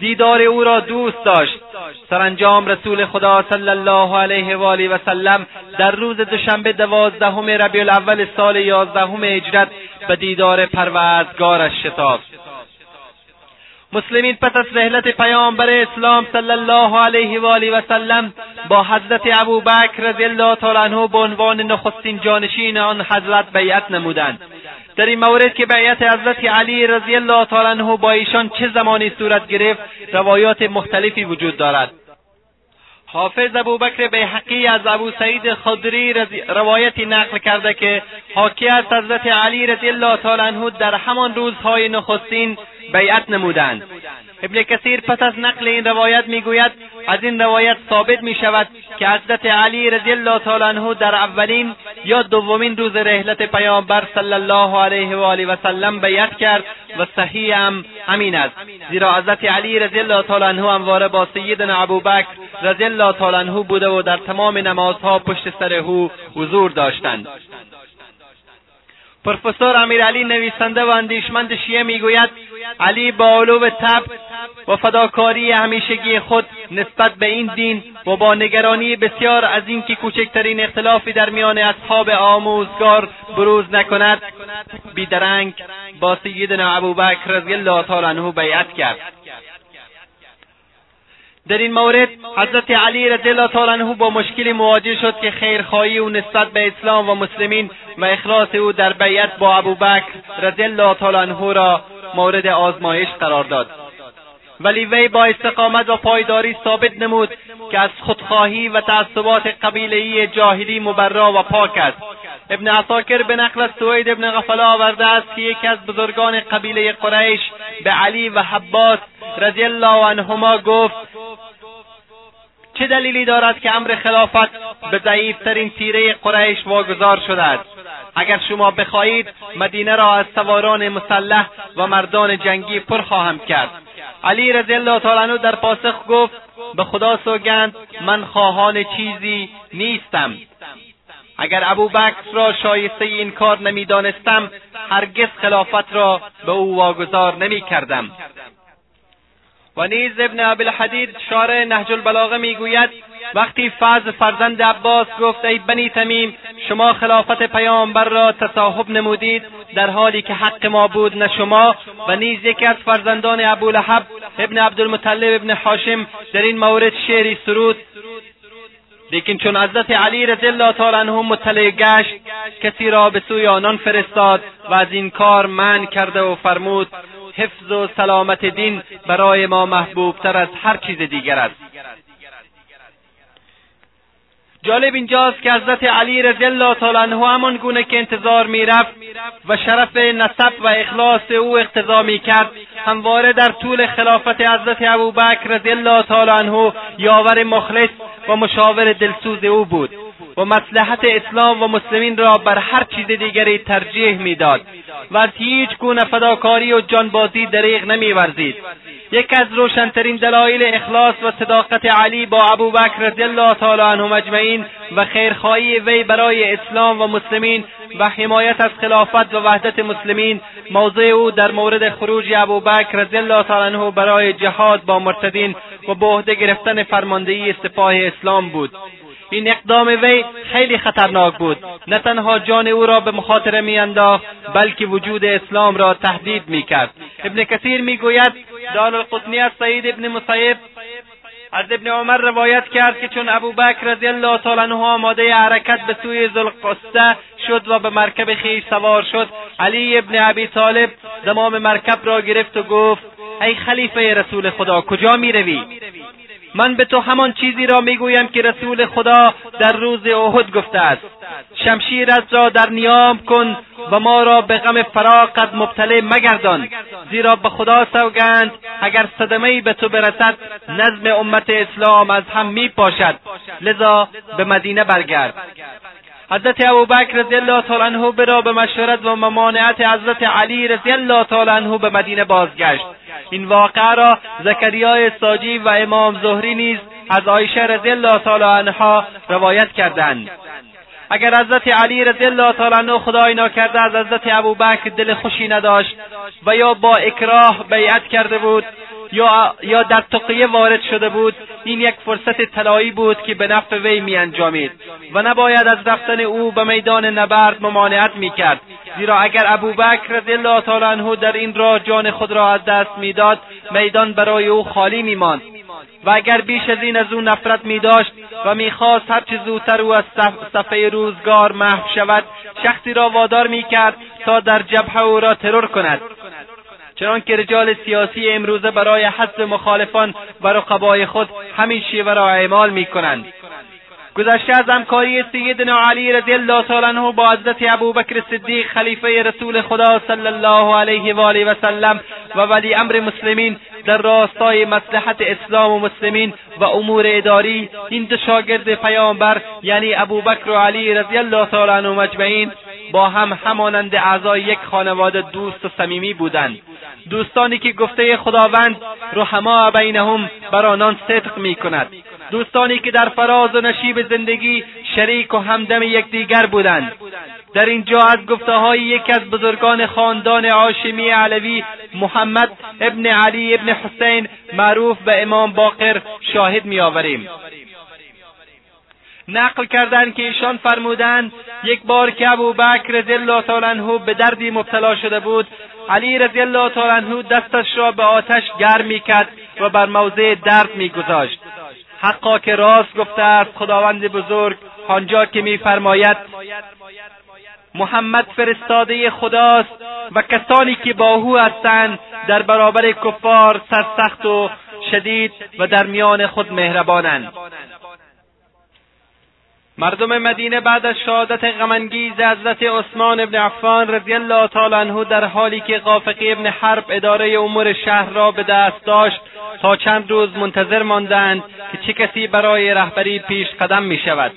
دیدار او را دوست داشت. سرانجام رسول خدا صلی الله علیه و آله و سلم در روز دوشنبه دوازدهم ربیع الاول سال یازدهم هجرت به دیدار پروردگارش شتافت. مسلمین پس از رحلت پیامبر اسلام صلی الله علیه و آله و سلم با حضرت ابوبکر رضی الله تعالی عنه به عنوان نخستین جانشین آن حضرت بیعت نمودند. در این مورد که بیعت حضرت علی رضی الله تعالی عنه با ایشان چه زمانی صورت گرفت روایات مختلفی وجود دارد. حافظ ابوبکر بیحقی از ابو سعید خدری روایتی نقل کرده که حاکی از حضرت علی رضی الله تعالی عنه در همان روزهای نخستین بیعت نمودند. ابن کثیر پس از نقل این روایت می‌گوید از این روایت ثابت می شود که حضرت علی رضی الله تعالی عنه در اولین یا دومین روز رحلت پیامبر صلی الله علیه و آله و سلم بیعت کرد و صحیح هم همین است. زیرا حضرت علی رضی الله تعالی عنه همواره با سیدنا ابوبکر رضی الله تعالی عنه بوده و در تمام نمازها پشت سر او حضور داشتند. پروفسور امیرعلی نویسنده و اندیشمند شیعه می‌گوید علی با علو تب و فداکاری همیشگی خود نسبت به این دین و با نگرانی بسیار از اینکه کوچکترین اختلافی در میان اصحاب آموزگار بروز نکند بیدرنگ با سیدنا ابوبکر رضی الله تعالی عنه بیعت کرد. در این مورد حضرت علی رضی الله تعالی عنه با مشکلی مواجه شد که خیرخواهی او نسبت به اسلام و مسلمین و اخلاص او در بیعت با ابوبکر رضی الله تعالی عنه را مورد آزمایش قرار داد. ولی وی با استقامت و پایداری ثابت نمود که از خودخواهی و تعصبات قبیلهای جاهلی مبرا و پاک است. ابن عساکر به نقل از سوید ابن غفله آورده است که یکی از بزرگان قبیله قریش به علی و حباس رضی الله عنهما گفت چه دلیلی دارد که امر خلافت به ضعیفترین تیره قریش واگذار شده است اگر شما بخواهید مدینه را از سواران مسلح و مردان جنگی پر خواهم کرد. علی رضی الله تعالی در پاسخ گفت به خدا سوگند من خواهان چیزی نیستم. اگر ابوبکر را شایسته این کار نمی‌دانستم هرگز خلافت را به او واگذار نمی‌کردم. و نیز ابن ابوالحدید شارع نهج البلاغه می‌گوید وقتی فضل فرزند عباس گفت ای بنی تمیم شما خلافت پیامبر را تصاحب نمودید در حالی که حق ما بود نه شما و نیز یکی از فرزندان ابولهب ابن عبدالمطلب ابن حاشم در این مورد شعری سرود. لیکن چون حضرت علی رضی الله تعالی عنه مطلع گشت کسی را به سوی آنان فرستاد و از این کار من کرده و فرمود حفظ و سلامت دین برای ما محبوبتر از هر چیز دیگر است. جالب اینجاست که حضرت علی رضی الله تعالی عنه همان گونه که انتظار می‌رفت و شرف نسب و اخلاص او اقتضا می‌کرد همواره در طول خلافت حضرت ابوبکر رضی الله تعالی عنه یاور مخلص و مشاور دلسوز او بود. و مصلحت اسلام و مسلمین را بر هر چیز دیگری ترجیح می‌داد. و از هیچ گونه فداکاری و جانبازی دریغ نمیورزید. یکی از روشنترین دلایل اخلاص و صداقت علی با ابوبکر رضی الله تعالی عنهم اجمعین و خیرخواهی وی برای اسلام و مسلمین و حمایت از خلافت و وحدت مسلمین موضع او در مورد خروج ابوبکر رضی الله تعالی عنه برای جهاد با مرتدین و به عهده گرفتن فرماندهی سپاه اسلام بود. این اقدام وی خیلی خطرناک بود. نه تنها جان او را به مخاطره میانداخت بلکه وجود اسلام را تهدید می‌کرد. ابن کثیر می‌گوید دارالقطنی از سعید ابن مصیب از ابن عمر روایت کرد که چون ابوبکر رضی الله تعالی عنه آماده حرکت به سوی ذوالقصه شد و به مرکب خویش سوار شد علی ابن ابی طالب زمام مرکب را گرفت و گفت ای خلیفه رسول خدا کجا می‌روی؟ من به تو همان چیزی را می‌گویم که رسول خدا در روز احد گفته است شمشیرت را در نیام کن و ما را به غم فراقت مبتله مگردان زیرا به خدا سوگند اگر صدمهای به تو برسد نظم امت اسلام از هم میپاشد. لذا به مدینه برگرد. حضرت ابوبکر رضی الله تعالی عنه برا به مشورت و ممانعت حضرت علی رضی الله تعالی عنه به مدینه بازگشت. این واقعه را زکریا ساجی و امام زهری نیز از عایشه رضی الله تعالی عنها روایت کردند. اگر حضرت علی رضی الله تعالی عنه خدای ناکرده از حضرت ابوبکر دل خوشی نداشت و یا با اکراه بیعت کرده بود یا یا در تقیه وارد شده بود این یک فرصت طلایی بود که به نفع وی میانجامید و نباید از رفتن او به میدان نبرد ممانعت می‌کرد. زیرا اگر ابوبکر رضی الله تعالی عنه در این راه جان خود را از دست می‌داد میدان برای او خالی میماند. و اگر بیش از این از او نفرت می داشت و می‌خواست هرچه زودتر او از صفحه روزگار محو شود شخصی را وادار می‌کرد تا در جبهه او را ترور کند. چنانکه رجال سیاسی امروزه برای حذف مخالفان و رقبای خود همین شیوه را اعمال می‌کنند. گذشته از همکاری سیدنا علی رضی الله تعالی عنه با حضرت ابوبکر صدیق خلیفه رسول خدا صلی الله علیه و آله و سلم و ولی امر مسلمین در راستای مصلحت اسلام و مسلمین و امور اداری این دو شاگرد پیامبر یعنی ابوبکر و علی رضی الله تعالی عنهم اجمعین با هم همانند اعضای یک خانواده دوست و صمیمی بودند. دوستانی که گفته خداوند رحما بینهم بر آنان صدق می کند دوستانی که در فراز و نشیب زندگی شریک و همدم یکدیگر بودند. در اینجا از گفته های یکی از بزرگان خاندان عاشمی علوی محمد ابن علی ابن حسین معروف به امام باقر شاهد میآوریم. نقل کردند که ایشان فرمودند یک بار که ابوبکر رضی الله تعالی عنه به دردی مبتلا شده بود علی رضی الله تعالی عنه دستش را به آتش گرم می‌کرد و بر موضع درد میگذاشت. حقا که راست گفته است خداوند بزرگ آنجا که میفرماید محمد فرستاده خداست و کسانی که با او هستند در برابر کفار سرسخت و شدید و در میان خود مهربانند. مردم مدینه بعد از شهادت غمانگیز حضرت عثمان ابن عفان رضی الله تعالی عنه در حالی که قافقی ابن حرب اداره امور شهر را به دست داشت تا چند روز منتظر ماندند که چه کسی برای رهبری پیش قدم می شود.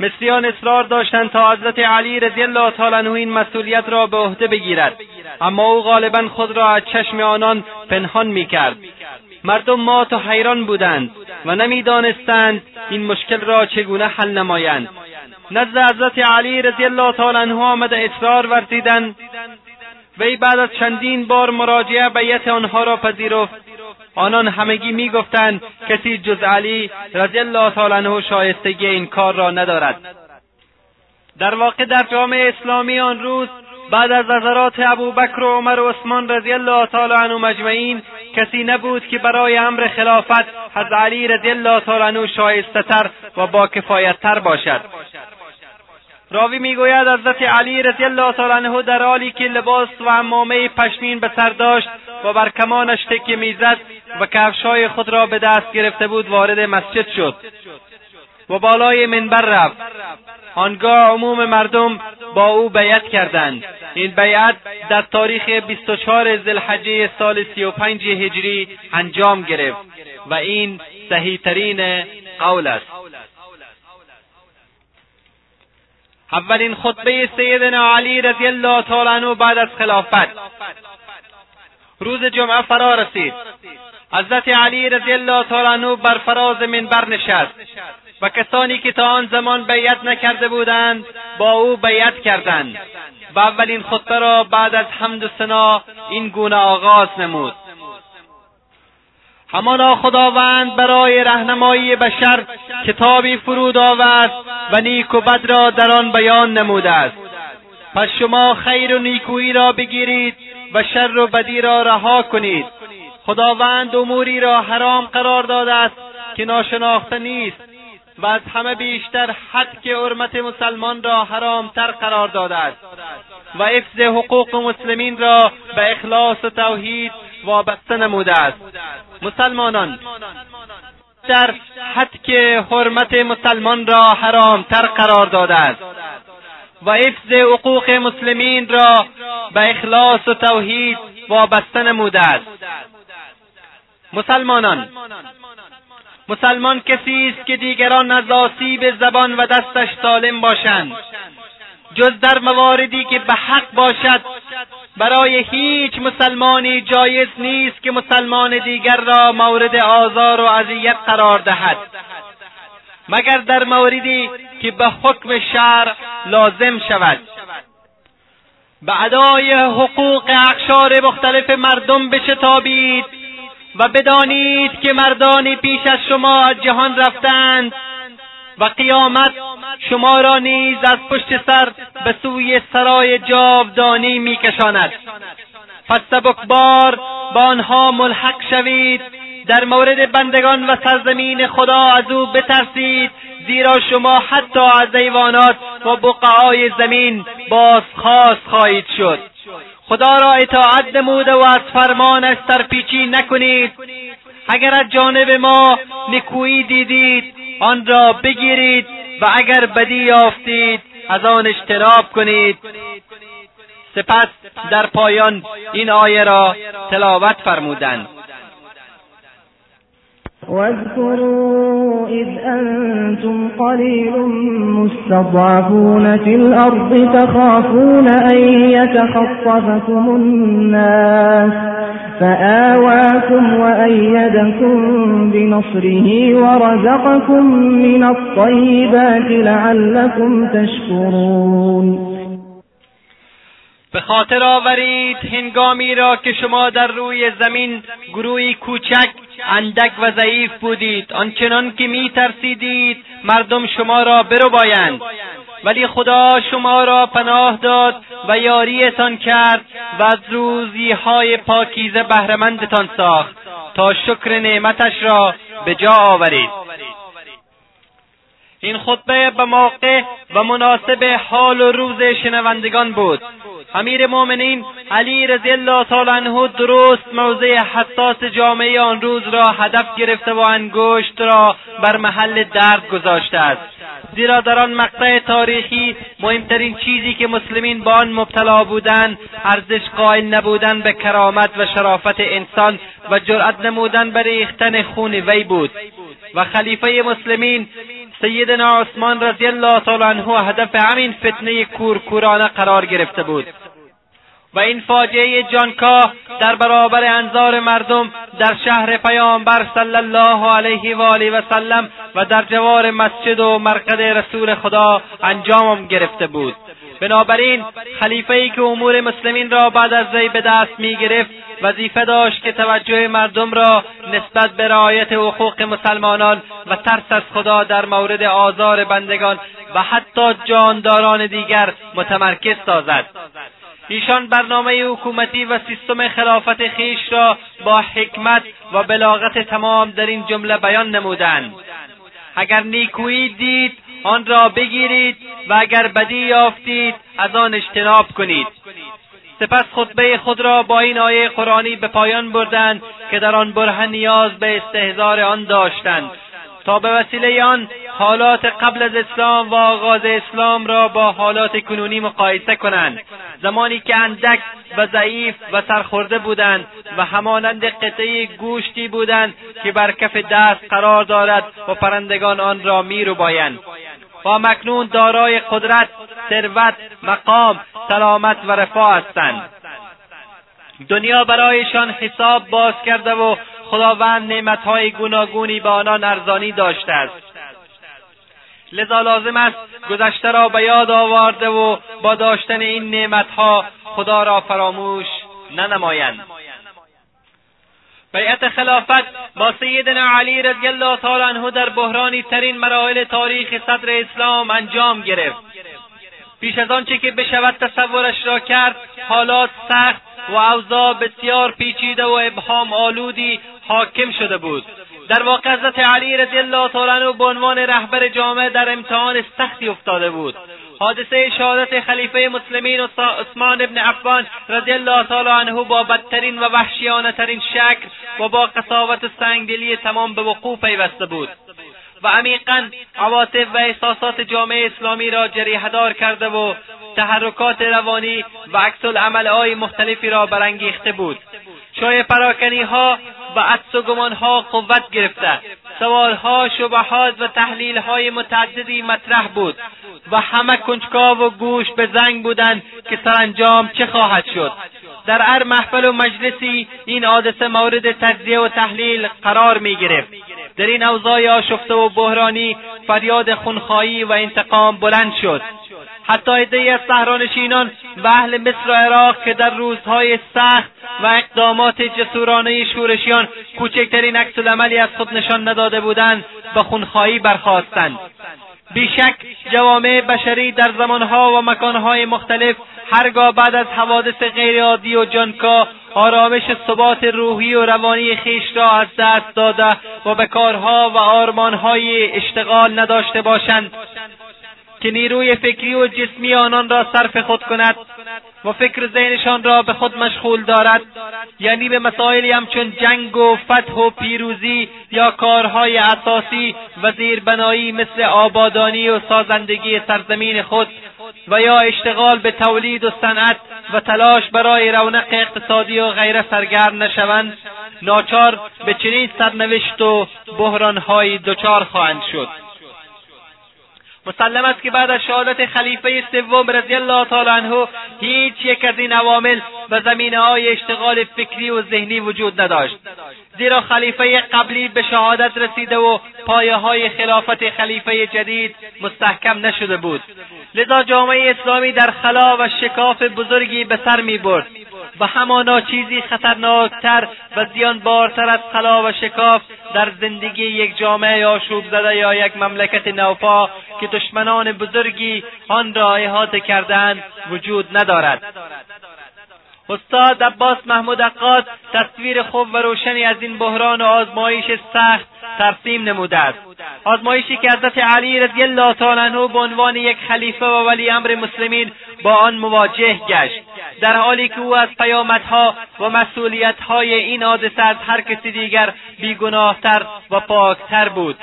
مصریان اصرار داشتند تا حضرت علی رضی الله تعالی عنه این مسئولیت را به عهده بگیرد. اما او غالبا خود را از چشم آنان پنهان می‌کرد. مردم مات و حیران بودند و نمی‌دانستند این مشکل را چگونه حل نمایند. نزد حضرت علی رضی الله تعالی عنه آمده اصرار ورزیدند وی بعد از چندین بار مراجعه بیعت آنها را پذیرفت. آنان همگی می‌گفتند کسی جز علی رضی الله تعالی عنه شایستگی این کار را ندارد. در واقع در جامعه اسلامی آن روز بعد از نظرات ابوبکر و عمر و عثمان رضی الله تعالی عنه مجمعین کسی نبود که برای امر خلافت حضرت علی رضی الله تعالی عنه شایستهتر و با کفایتتر باشد. راوی می‌گوید حضرت علی رضی الله تعالی عنه در حالی که لباس و عمامه پشمین به سر داشت و بر کمانش تکیه می‌زد و کفشهای خود را به دست گرفته بود وارد مسجد شد. و بالای منبر رفت. آنگاه عموم مردم با او بیعت کردند. این بیعت در تاریخ 24 ذوالحجه سال 35 هجری انجام گرفت و این صحیحترین قول است. اولین خطبه سیدنا علی رضی الله تعالی عنه بعد از خلافت. روز جمعه فرا رسید. حضرت علی رضی الله تعالی عنه بر فراز منبر نشست. و کسانی که تا آن زمان بیعت نکرده بودند با او بیعت کردند. و اولین خطبه را بعد از حمد و ثنا این گونه آغاز نمود. همانا خداوند برای رهنمایی بشر کتابی فرود آورد و نیک و بد را در آن بیان نموده است. پس شما خیر و نیکویی را بگیرید و شر و بدی را رها کنید. خداوند اموری را حرام قرار داده است که ناشناخته نیست. و از همه بیشتر حد که حرمت مسلمان را حرامتر قرار داده است و حفظ حقوق مسلمین را به اخلاص و توحید وابسته نموده است مسلمانان در حد که حرمت مسلمان را حرامتر قرار داده است و حفظ حقوق مسلمین را به اخلاص و توحید وابسته نموده است مسلمانان مسلمان کسی است که دیگران از آسیب زبان و دستش سالم باشند. جز در مواردی که به حق باشد برای هیچ مسلمانی جایز نیست که مسلمان دیگر را مورد آزار و اذیت قرار دهد. مگر در موردی که به حکم شرع لازم شود. به ادای حقوق اقشار مختلف مردم بشتابید. و بدانید که مردانی پیش از شما از جهان رفتند و قیامت شما را نیز از پشت سر به سوی سرای جاودانی میکشاند. پس سبکبار با آنها ملحق شوید. در مورد بندگان و سرزمین خدا از او بترسید زیرا شما حتی از ایوانات و بقعای زمین بازخواست خواهید شد. خدا را اطاعت نموده و از فرمانش سرپیچی نکنید. اگر از جانب ما نکویی دیدید آن را بگیرید و اگر بدی یافتید از آن اجتناب کنید. سپس در پایان این آیه را تلاوت فرمودند. واذكروا إذ أنتم قليل مستضعفون في الأرض تخافون أن يتخطفكم الناس فآواكم وأيدكم بنصره ورزقكم من الطيبات لعلكم تشكرون. به خاطر آورید هنگامی را که شما در روی زمین گروهی کوچک اندک و ضعیف بودید. آنچنان که می ترسیدید مردم شما را بایند ولی خدا شما را پناه داد و یاریتان کرد و از روزی های پاکیزه بهرهمندتان ساخت تا شکر نعمتش را به جا آورید. این خطبه به موقع و مناسب حال و روز شنوندگان بود. امیر مؤمنین علی رضی الله تعالی عنه درست موضع حساس جامعه آن روز را هدف گرفته و انگشت را بر محل درد گذاشته است. زیرا در آن مقطع تاریخی مهمترین چیزی که مسلمین با آن مبتلا بودند ارزش قائل نبودن به کرامت و شرافت انسان و جرأت نمودن به ریختن خون وی بود. و خلیفه مسلمین سیدنا عثمان رضی الله تعالی عنه هدف همین فتنه کورکورانه قرار گرفته بود. و این فاجعه جانکاه در برابر انظار مردم در شهر پیامبر صلی الله علیه و آله و سلم و در جوار مسجد و مرقد رسول خدا انجام گرفته بود. بنابراین خلیفه ای که امور مسلمین را بعد از وی به دست می گرفت وظیفه داشت که توجه مردم را نسبت به رعایت حقوق مسلمانان و ترس از خدا در مورد آزار بندگان و حتی جانداران دیگر متمرکز سازد. ایشان برنامه حکومتی و سیستم خلافت خیش را با حکمت و بلاغت تمام در این جمله بیان نمودند. اگر نیکویی دید آن را بگیرید و اگر بدی یافتید از آن اجتناب کنید. سپس خطبه خود را با این آیه قرآنی به پایان بردند که در آن بره نیاز به استهزار آن داشتند. تا به وسیله آن حالات قبل از اسلام و آغاز اسلام را با حالات کنونی مقایسه کنند. زمانی که اندک و ضعیف و سرخورده بودند و همانند قطعه گوشتی بودند که بر کف دست قرار دارد و پرندگان آن را میربایند. و مکنون دارای قدرت ثروت مقام سلامت و رفاه هستند. دنیا برایشان حساب باز کرده و خداوند نعمتهای گوناگونی به آنان ارزانی داشته است. لذا لازم است گذشته را به یاد آورده و با داشتن این نعمتها خدا را فراموش ننمایند. بیعت خلافت با سیدنا علی رضی الله تعالی عنه در بحرانی ترین مراحل تاریخ صدر اسلام انجام گرفت. پیش از آنچه که بشود تصورش را کرد حالات سخت و اوضاع بسیار پیچیده و ابهام آلودی حاکم شده بود. در واقع حضرت علی رضی الله تعالی به عنوان رهبر جامعه در امتحان سختی افتاده بود. حادثه شهادت خلیفه مسلمین عثمان ابن عفان رضی الله تعالی عنه با بدترین و وحشیانه ترین شکل و با قصاوت و سنگدلی تمام به وقوع پیوسته بود. و عمیقا عواطف و احساسات جامعه اسلامی را جریحهدار کرده و تحرکات روانی و عکس مختلفی را برانگیخته بود. شای پراکنی ها و عدس و گمانها قوت گرفته. سوالها شبهات و تحلیلهای متعددی مطرح بود و همه کنجکاو و گوش به زنگ بودند که سرانجام چه خواهد شد. در هر محفل و مجلسی این حادثه مورد تجزیه و تحلیل قرار می گرفت. در این اوضاع آشفته و بحرانی فریاد خونخواهی و انتقام بلند شد. حتی عدهای از صحرانشینان و اهل مصر و عراق که در روزهای سخت و اقدامات جسورانه شورشیان کوچکترین عکس از خود نشان نداده بودند به خونخواهی برخواستند بیشک جوامع بشری در زمانها و مکانهای مختلف هرگاه بعد از حوادث غیرعادی و جانکا آرامش ثبات روحی و روانی خیش را از دست داده و به کارها و آرمانهای اشتغال نداشته باشند. که نیروی فکری و جسمی آنان را صرف خود کند و فکر ذهنشان را به خود مشغول دارد یعنی به مسائلی همچون جنگ و فتح و پیروزی یا کارهای اساسی و زیربنایی مثل آبادانی و سازندگی سرزمین خود و یا اشتغال به تولید و صنعت و تلاش برای رونق اقتصادی و غیره سرگرم نشوند ناچار به چنین سرنوشت و بحرانهایی دچار خواهند شد. مسلم است که بعد از شهادت خلیفه سوم رضی الله تعالی عنه هیچ یک از این عوامل و زمینه های اشتغال فکری و ذهنی وجود نداشت. زیرا خلیفه قبلی به شهادت رسیده و پایه های خلافت خلیفه جدید مستحکم نشده بود. لذا جامعه اسلامی در خلا و شکاف بزرگی به سر می برد و همانا چیزی خطرناکتر و زیانبارتر از خلا و شکاف در زندگی یک جامعه آشوب زده یا یک مملکت نوپا که دشمنان بزرگی آن را احاطه کردند وجود ندارد. استاد عباس محمود عقاد تصویر خوب و روشنی از این بحران و آزمایش سخت ترسیم نموده است. آزمایشی که حضرت علی رضی الله تعالی عنه به عنوان یک خلیفه و ولی امر مسلمین با آن مواجه گشت. در حالی که او از پیامدها و مسئولیتهای این حادثه از هر کسی دیگر بیگناهتر و پاکتر بود.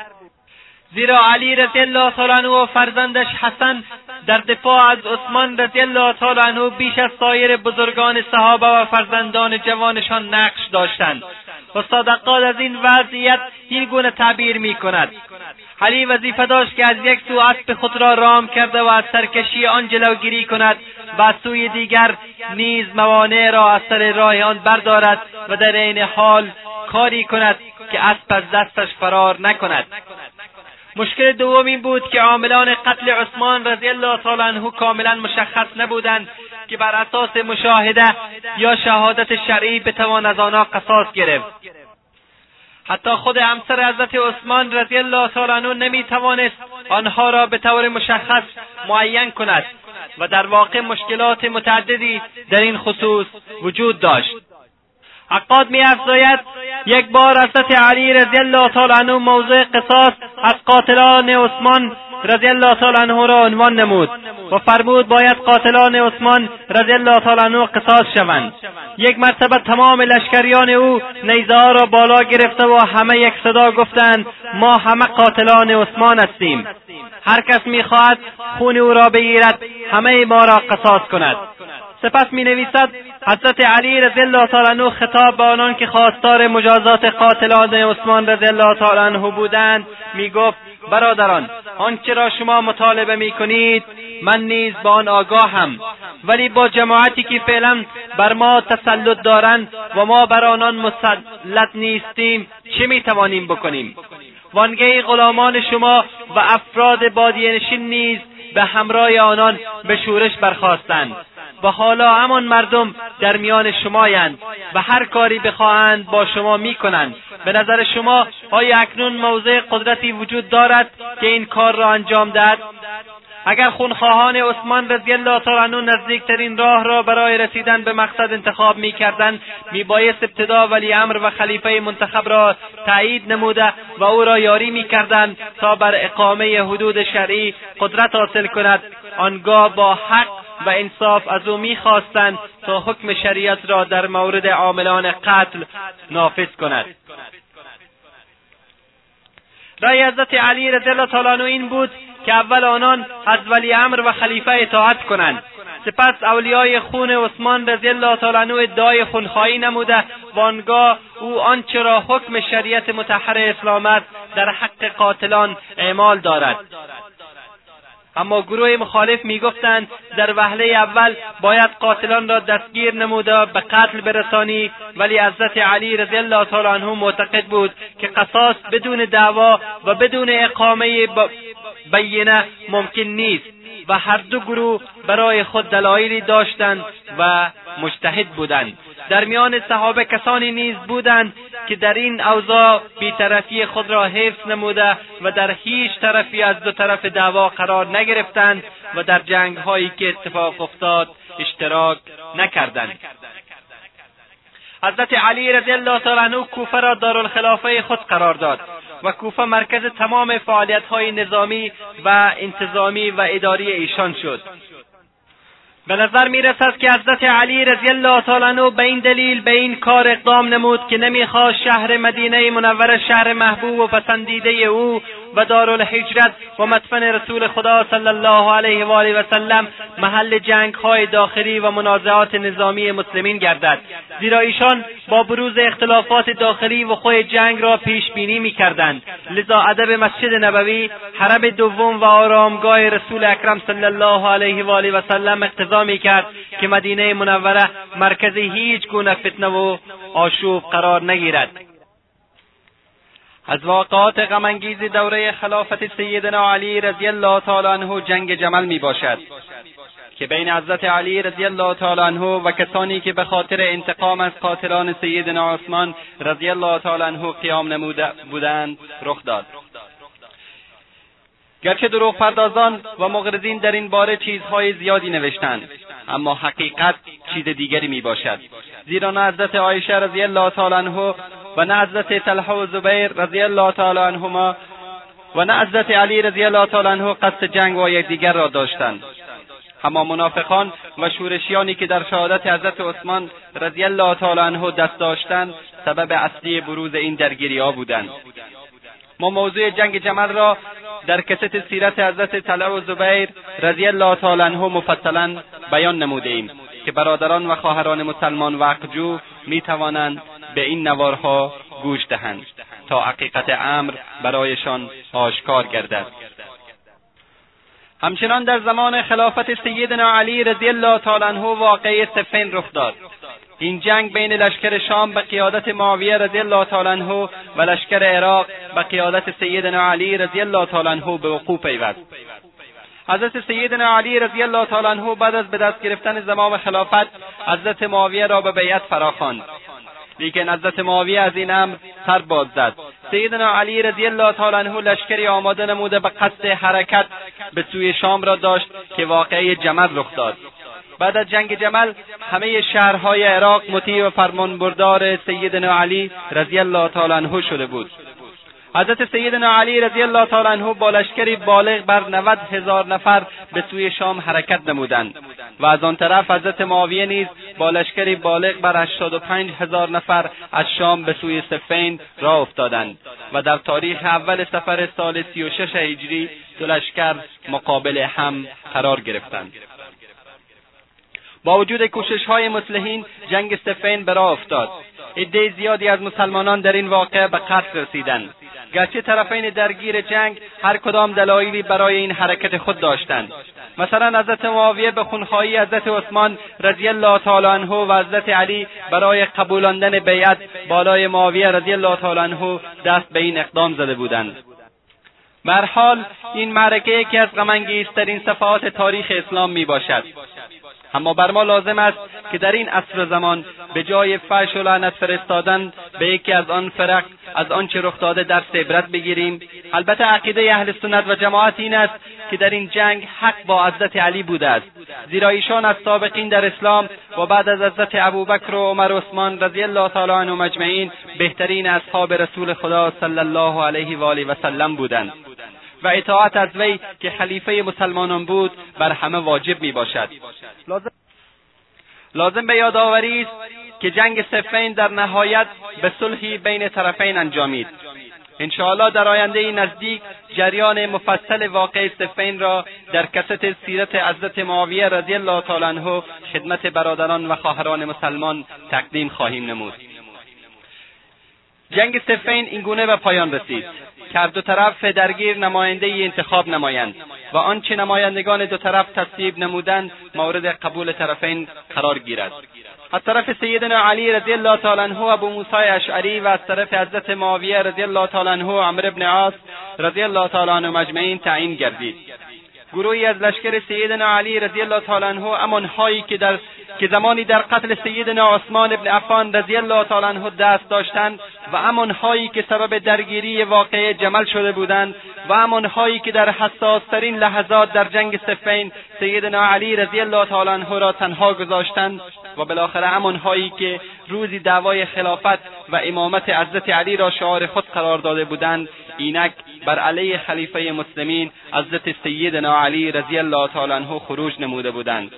زیرا علی رضی الله تعالی عنه و فرزندش حسن در دفاع از عثمان رضی الله تعالی عنه بیش از سایر بزرگان صحابه و فرزندان جوانشان نقش داشتند. و صادقات از این وضعیت این گونه تعبیر می کند. علی وظیفه داشت که از یک سو اسب خود را رام کرده و از سرکشی آن جلوگیری کند و از سوی دیگر نیز موانع را از سر راه آن بردارد و در عین حال کاری کند که اسب از دستش فرار نکند. مشکل دوم این بود که عاملان قتل عثمان رضی الله تعالی عنه کاملا مشخص نبودند که بر اساس مشاهده یا شهادت شرعی بتوان از آنها قصاص گرفت. حتی خود همسر حضرت عثمان رضی الله تعالی عنه نمی‌توانست آنها را به طور مشخص معین کند و در واقع مشکلات متعددی در این خصوص وجود داشت. عقاد میافزاید یک بار حضرت علی رضی الله تعالی عنه موضوع قصاص از قاتلان عثمان رضی الله تعالی عنه را عنوان نمود و فرمود باید قاتلان عثمان رضی الله تعالی عنه قصاص شوند. یک مرتبه تمام لشکریان او نیزه را بالا گرفته و همه یک صدا گفتند ما همه قاتلان عثمان هستیم. هر کس می‌خواهد خون او را بگیرد همه ما را قصاص کند. سپس می نویسد حضرت علی رضی الله تعالی خطاب به آنان که خواستار مجازات قاتلان عثمان رضی الله تعالی عنه بودند می گفت برادران آنچه را شما مطالبه می کنید من نیز با آن آگاهم ولی با جماعتی که فعلا بر ما تسلط دارند و ما بر آنان مسلط نیستیم چه می توانیم بکنیم؟ وانگهی غلامان شما و افراد بادیهنشین نیز به همراه آنان به شورش برخواستند و حالا همان مردم در میان شمایند و هر کاری بخواهند با شما می‌کنند. به نظر شما آیا اکنون موضع قدرتی وجود دارد که این کار را انجام دهد؟ اگر خونخواهان عثمان رضی الله تعالی عنه نزدیکترین راه را برای رسیدن به مقصد انتخاب می‌کردند میبایست ابتدا ولی امر و خلیفه منتخب را تایید نموده و او را یاری می‌کردند تا بر اقامه حدود شرعی قدرت حاصل کند. آنگاه با حق و انصاف از او می‌خواستند تا حکم شریعت را در مورد عاملان قتل نافذ کند. رای حضرت علی رضی الله تعالی این بود که اول آنان از ولی امر و خلیفه اطاعت کنند. سپس اولیای خون عثمان رضی الله تعالی ادعای خونخواهی نموده و آنگاه او آنچه را حکم شریعت متحر اسلام است در حق قاتلان اعمال دارد. اما گروه مخالف می‌گفتند در وهله اول باید قاتلان را دستگیر نموده به قتل برسانی. ولی حضرت علی رضی الله تعالی عنه معتقد بود که قصاص بدون دعوا و بدون اقامه بینه ممکن نیست. و هر دو گروه برای خود دلایلی داشتند و مجتهد بودند. در میان صحابه کسانی نیز بودند که در این اوضاع بیطرفی خود را حفظ نموده و در هیچ طرفی از دو طرف دعوا قرار نگرفتند و در جنگ هایی که اتفاق افتاد اشتراک نکردند. حضرت علی رضی الله تعالی عنه کوفه را دارالخلافه خود قرار داد. و کوفه مرکز تمام فعالیت های نظامی و انتظامی و اداری ایشان شد. به نظر می رسد که حضرت علی رضی الله تعالی به این دلیل به این کار اقدام نمود که نمی‌خواست شهر مدینه منور شهر محبوب و پسندیده او و دارالحجرت و مدفن رسول خدا صلی الله علیه و آله و سلم محل جنگ های داخلی و منازعات نظامی مسلمین گردد. زیرا ایشان با بروز اختلافات داخلی و خود جنگ را پیش بینی می کردند لذا ادب مسجد نبوی حرم دوم و آرامگاه رسول اکرم صلی الله علیه و آله و سلم اقتضا می کرد که مدینه منوره مرکز هیچ گونه فتنه و آشوب قرار نگیرد. از واقعات غمانگیز دوره خلافت سیدنا علی رضی الله تعالی عنه جنگ جمل می باشد. که بین حضرت علی رضی الله تعالی عنه و کسانی که به خاطر انتقام از قاتلان سیدنا عثمان رضی الله تعالی عنه قیام نموده بودند رخ داد. گرچه دروغ پردازان و مغرضین در این باره چیزهای زیادی نوشتند اما حقیقت چیز دیگری می باشد. زیرا حضرت عایشه رضی الله تعالی عنه و نه حضرت طلحه و زبیر رضی الله تعالی عنهما و نه حضرت علی رضی الله تعالی عنه قصد جنگ با یکدیگر را داشتند. اما منافقان و شورشیانی که در شهادت حضرت عثمان رضی الله تعالی عنه دست داشتند سبب اصلی بروز این درگیری ها بودند. ما موضوع جنگ جمل را در کست سیرت حضرت طلع و زبیر رضی الله تعالی عنه مفصلا بیان نموده ایم که برادران و خواهران مسلمان وقجو می توانند به این نوارها گوش دهند تا حقیقت امر برایشان آشکار گردد. همچنان در زمان خلافت سیدنا علی رضی الله تعالی عنه واقعه سفین رخ داد. این جنگ بین لشکر شام به قیادت معاویه رضی الله تعالی عنه و لشکر عراق به قیادت سیدنا علی رضی الله تعالی عنه به وقوع پیوست. حضرت سیدنا علی رضی الله تعالی عنه بعد از به دست گرفتن زمام خلافت حضرت معاویه را به بیعت فراخواند. لیکن حضرت معاویه از این امر سر باز زد. سیدنا علی رضی الله تعالی عنه لشکری آماده نموده به قصد حرکت به سوی شام را داشت که واقعه جمل رخ داد. بعد از جنگ جمل همه شهرهای عراق مطیع و فرمانبردار سیدنا علی رضی الله تعالی عنه شده بود. حضرت سیدنا علی رضی الله تعالی عنه با لشکری بالغ بر نود هزار نفر به سوی شام حرکت نمودند و از آن طرف حضرت معاویه نیز با لشکری بالغ بر هشتاد و پنج هزار نفر از شام به سوی سفین راه افتادند و در تاریخ اول سفر سال سی و شش هجری دو لشکر مقابل هم قرار گرفتند. با وجود کوشش های مسلحین جنگ سفین به راه افتاد عده زیادی از مسلمانان در این واقعه به قتل رسیدند گرچه طرفین درگیر جنگ هر کدام دلایلی برای این حرکت خود داشتند. مثلا حضرت معاویه به خونخواهی حضرت عثمان رضی الله تعالی عنه و حضرت علی برای قبولاندن بیعت بالای معاویه رضی الله تعالی عنه دست به این اقدام زده بودند. حال این معرکه یکی از غمانگیزترین صفحات تاریخ اسلام می باشد اما بر ما لازم است که در این عصر زمان به جای فش و لعنت فرستادن به یکی از آن فرق از آنچه رخ داده درس عبرت بگیریم. البته عقیده اهل سنت و جماعت این است که در این جنگ حق با حضرت علی بوده است. زیرا ایشان از سابقین در اسلام و بعد از حضرت ابوبکر و عمر و عثمان رضی الله تعالی عنهم اجمعین بهترین اصحاب رسول خدا صلی الله علیه و آله و سلم بودند. و اطاعت از وی که خلیفه مسلمانان بود بر همه واجب می باشد لازم به یادآوری است که جنگ سفین در نهایت به صلحی بین طرفین انجامید. انشاءالله در آینده نزدیک جریان مفصل واقع سفین را در کست سیرت حضرت معاویه رضی الله تعالی عنه خدمت برادران و خواهران مسلمان تقدیم خواهیم نمود. جنگ سفین اینگونه به پایان رسید. که هر دو طرف درگیر نماینده ای انتخاب نمایند و آنچه نمایندگان دو طرف تصویب نمودند مورد قبول طرفین قرار گیرد. از طرف سیدنا علی رضی الله تعالی عنه ابو موسی اشعری و از طرف حضرت معاویه رضی الله تعالی عنه عمرو بن عاص رضی الله تعالی عنهم اجمعین تعیین گردید. گروهی از لشکر سیدنا علی رضی الله تعالی عنه همانهایی که در که زمانی در قتل سیدنا عثمان ابن عفان رضی الله تعالی عنه دست داشتند و همانهایی که سبب درگیری واقعه جمل شده بودند و همانهایی که در حساسترین لحظات در جنگ سفین سیدنا علی رضی الله تعالی عنه را تنها گذاشتند و بالاخره همانهایی که روزی دعوای خلافت و امامت حضرت علی را شعار خود قرار داده بودند. اینک بر علیه خلیفه مسلمین حضرت سیدنا علی رضی الله تعالی عنه خروج نموده بودند.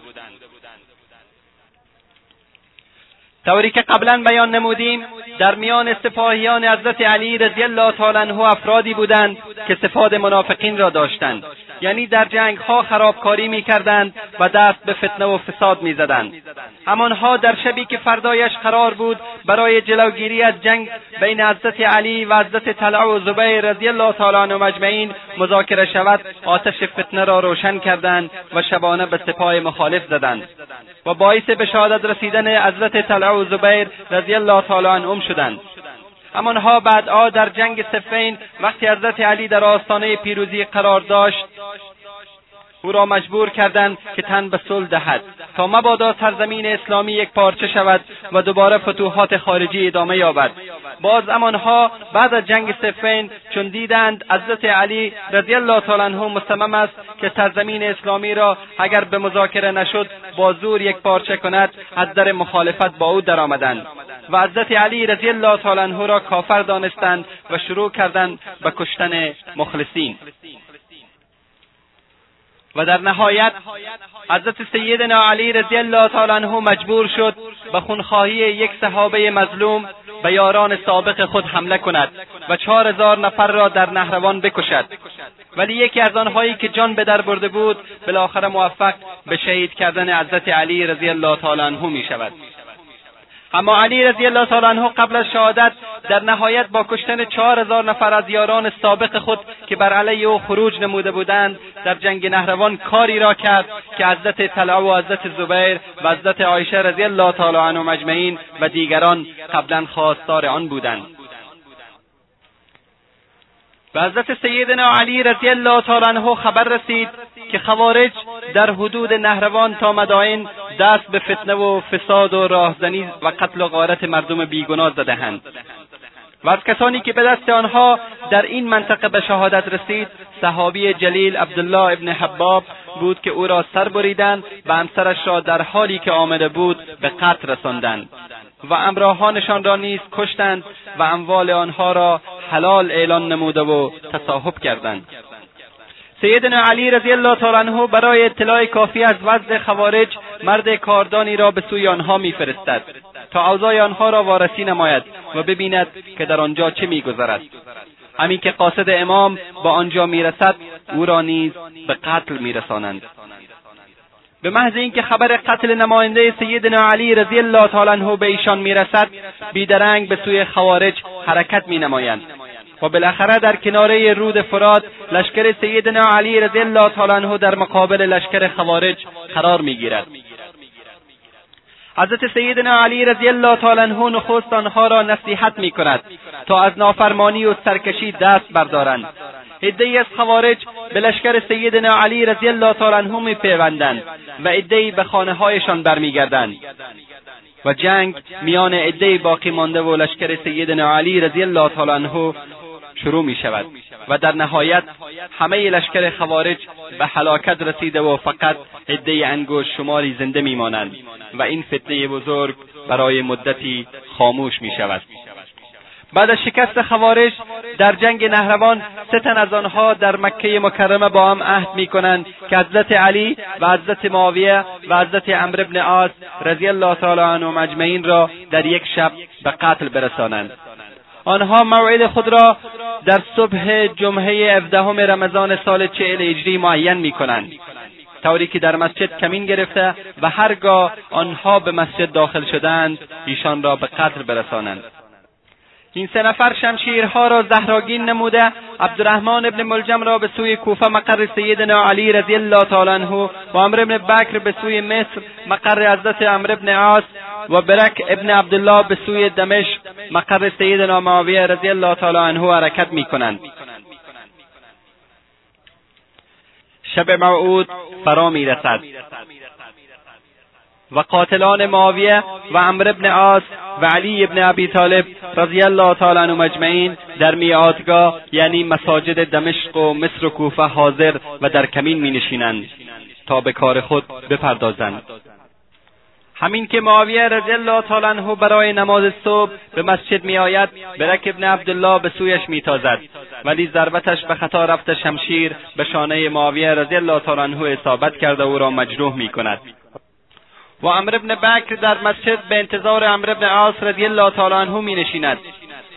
طوری که قبلا بیان نمودیم در میان سپاهیان حضرت علی رضی الله تعالی عنه افرادی بودند که صفات منافقین را داشتند. یعنی در جنگ ها خرابکاری می‌کردند و دست به فتنه و فساد می‌زدند. همانها در شبی که فردایش قرار بود برای جلوگیری از جنگ بین حضرت علی و حضرت طلع و زبیر رضی الله تعالی عنهم اجمعین مذاکره شود آتش فتنه را روشن کردند و شبانه به سپاه مخالف زدند. و باعث به شهادت رسیدن حضرت طلع و زبیر رضی الله تعالی عنهم شدند. همانها بعدها در جنگ سفین وقتی حضرت علی در آستانه پیروزی قرار داشت او را مجبور کردند که تن به صلح دهد. تا مبادا سرزمین اسلامی یک پارچه شود و دوباره فتوحات خارجی ادامه یابد. باز امانها بعد از جنگ سفین چون دیدند حضرت علی رضی الله تعالی عنه مصمم است که سرزمین اسلامی را اگر به مذاکره نشد با زور یک پارچه کند از در مخالفت با او درآمدند. و حضرت علی رضی الله تعالی عنه را کافر دانستند و شروع کردند به کشتن مخلصین. و در نهایت حضرت سیدنا علی رضی الله تعالی عنه مجبور شد به خونخواهی یک صحابه مظلوم به یاران سابق خود حمله کند و چهار هزار نفر را در نهروان بکشد. ولی یکی از آنهایی که جان به در برده بود بالاخره موفق به شهید کردن حضرت علی رضی الله تعالی عنه می شود اما علی رضی الله تعالی عنه قبل از شهادت در نهایت با کشتن چهار هزار نفر از یاران سابق خود که بر علیه او خروج نموده بودند در جنگ نهروان کاری را کرد که حضرت طلعه و حضرت زبیر و حضرت عایشه رضی الله تعالی عنهم اجمعین و دیگران قبلا خواستار آن بودند. و حضرت سیدنا علی رضی الله تعالی عنه خبر رسید که خوارج در حدود نهروان تا مدائن دست به فتنه و فساد و راهزنی و قتل و غارت مردم بیگناه زدهاند. و از کسانی که به دست آنها در این منطقه به شهادت رسید صحابی جلیل عبدالله ابن حباب بود که او را سر بریدند و همسرش را در حالی که آمده بود به قتل رساندند. و امراهانشان را نیز کشتند و اموال آنها را حلال اعلان نموده و تصاحب کردند. سیدنا علی رضی الله تعالی عنه برای اطلاع کافی از وضع خوارج مرد کاردانی را به سوی آنها میفرستد. تا اوضاع آنها را وارسی نماید و ببیند که در آنجا چه میگذرد. همین که قاصد امام با آنجا می‌رسد او را نیز به قتل میرسانند. به محض اینکه خبر قتل نماینده سیدنا علی رضی الله تعالی عنه به ایشان می‌رسد بیدرنگ به سوی خوارج حرکت مینمایند و بالاخره در کناره رود فرات لشکر سیدنا علی رضی الله تعالی عنه در مقابل لشکر خوارج قرار می‌گیرد. حضرت سیدنا علی رضی الله تعالی عنه نخست آنها را نصیحت می‌کند تا از نافرمانی و سرکشی دست بردارند. عدهای از خوارج به لشکر سیدنا علی رضی الله تعالی عنه میپیوندند و عدهای به خانه هایشان برمیگردند. و جنگ میان عدهای باقی مانده و لشکر سیدنا علی رضی الله تعالی عنه شروع می شود و در نهایت همه لشکر خوارج به هلاکت رسیده و فقط عده انگوش شماری زنده میمانند و این فتنه بزرگ برای مدتی خاموش می شود. بعد از شکست خوارج در جنگ نهروان سه تن از آنها در مکه مکرمه با هم عهد می‌کنند که حضرت علی و حضرت معاویه و حضرت عمرو بن عاص رضی الله تعالی عنهم اجمعین را در یک شب به قتل برسانند. آنها موعد خود را در صبح جمعه هفدهم رمضان سال چهل هجری معین می‌کنند. طوری که در مسجد کمین گرفته و هرگاه آنها به مسجد داخل شدند ایشان را به قتل برسانند. این سه نفر شمشیرها را زهراگین نموده عبدالرحمن ابن ملجم را به سوی کوفه مقر سیدنا علی رضی الله تعالی عنه و عمر ابن بکر به سوی مصر مقر حضرت عمر ابن عاص و برک ابن عبدالله به سوی دمشق مقر سیدنا معاویه رضی الله تعالی عنه حرکت می‌کنند. شب موعود فرا می‌رسد. و قاتلان معاویه و عمرو ابن عاص و علی ابن ابی طالب رضی الله تعالی عنهم اجمعین در میعادگاه یعنی مساجد دمشق و مصر و کوفه حاضر و در کمین می نشینند تا به کار خود بپردازند. همین که معاویه رضی الله تعالی عنه برای نماز صبح به مسجد میآید برک ابن عبدالله به سویش میتازد. ولی ضربتش به خطا رفته شمشیر به شانه معاویه رضی الله تعالی عنه اصابت کرده او را مجروح می‌کند. و امر ابن بکر در مسجد به انتظار امر ابن عاص رضی الله تعالی عنه می نشیند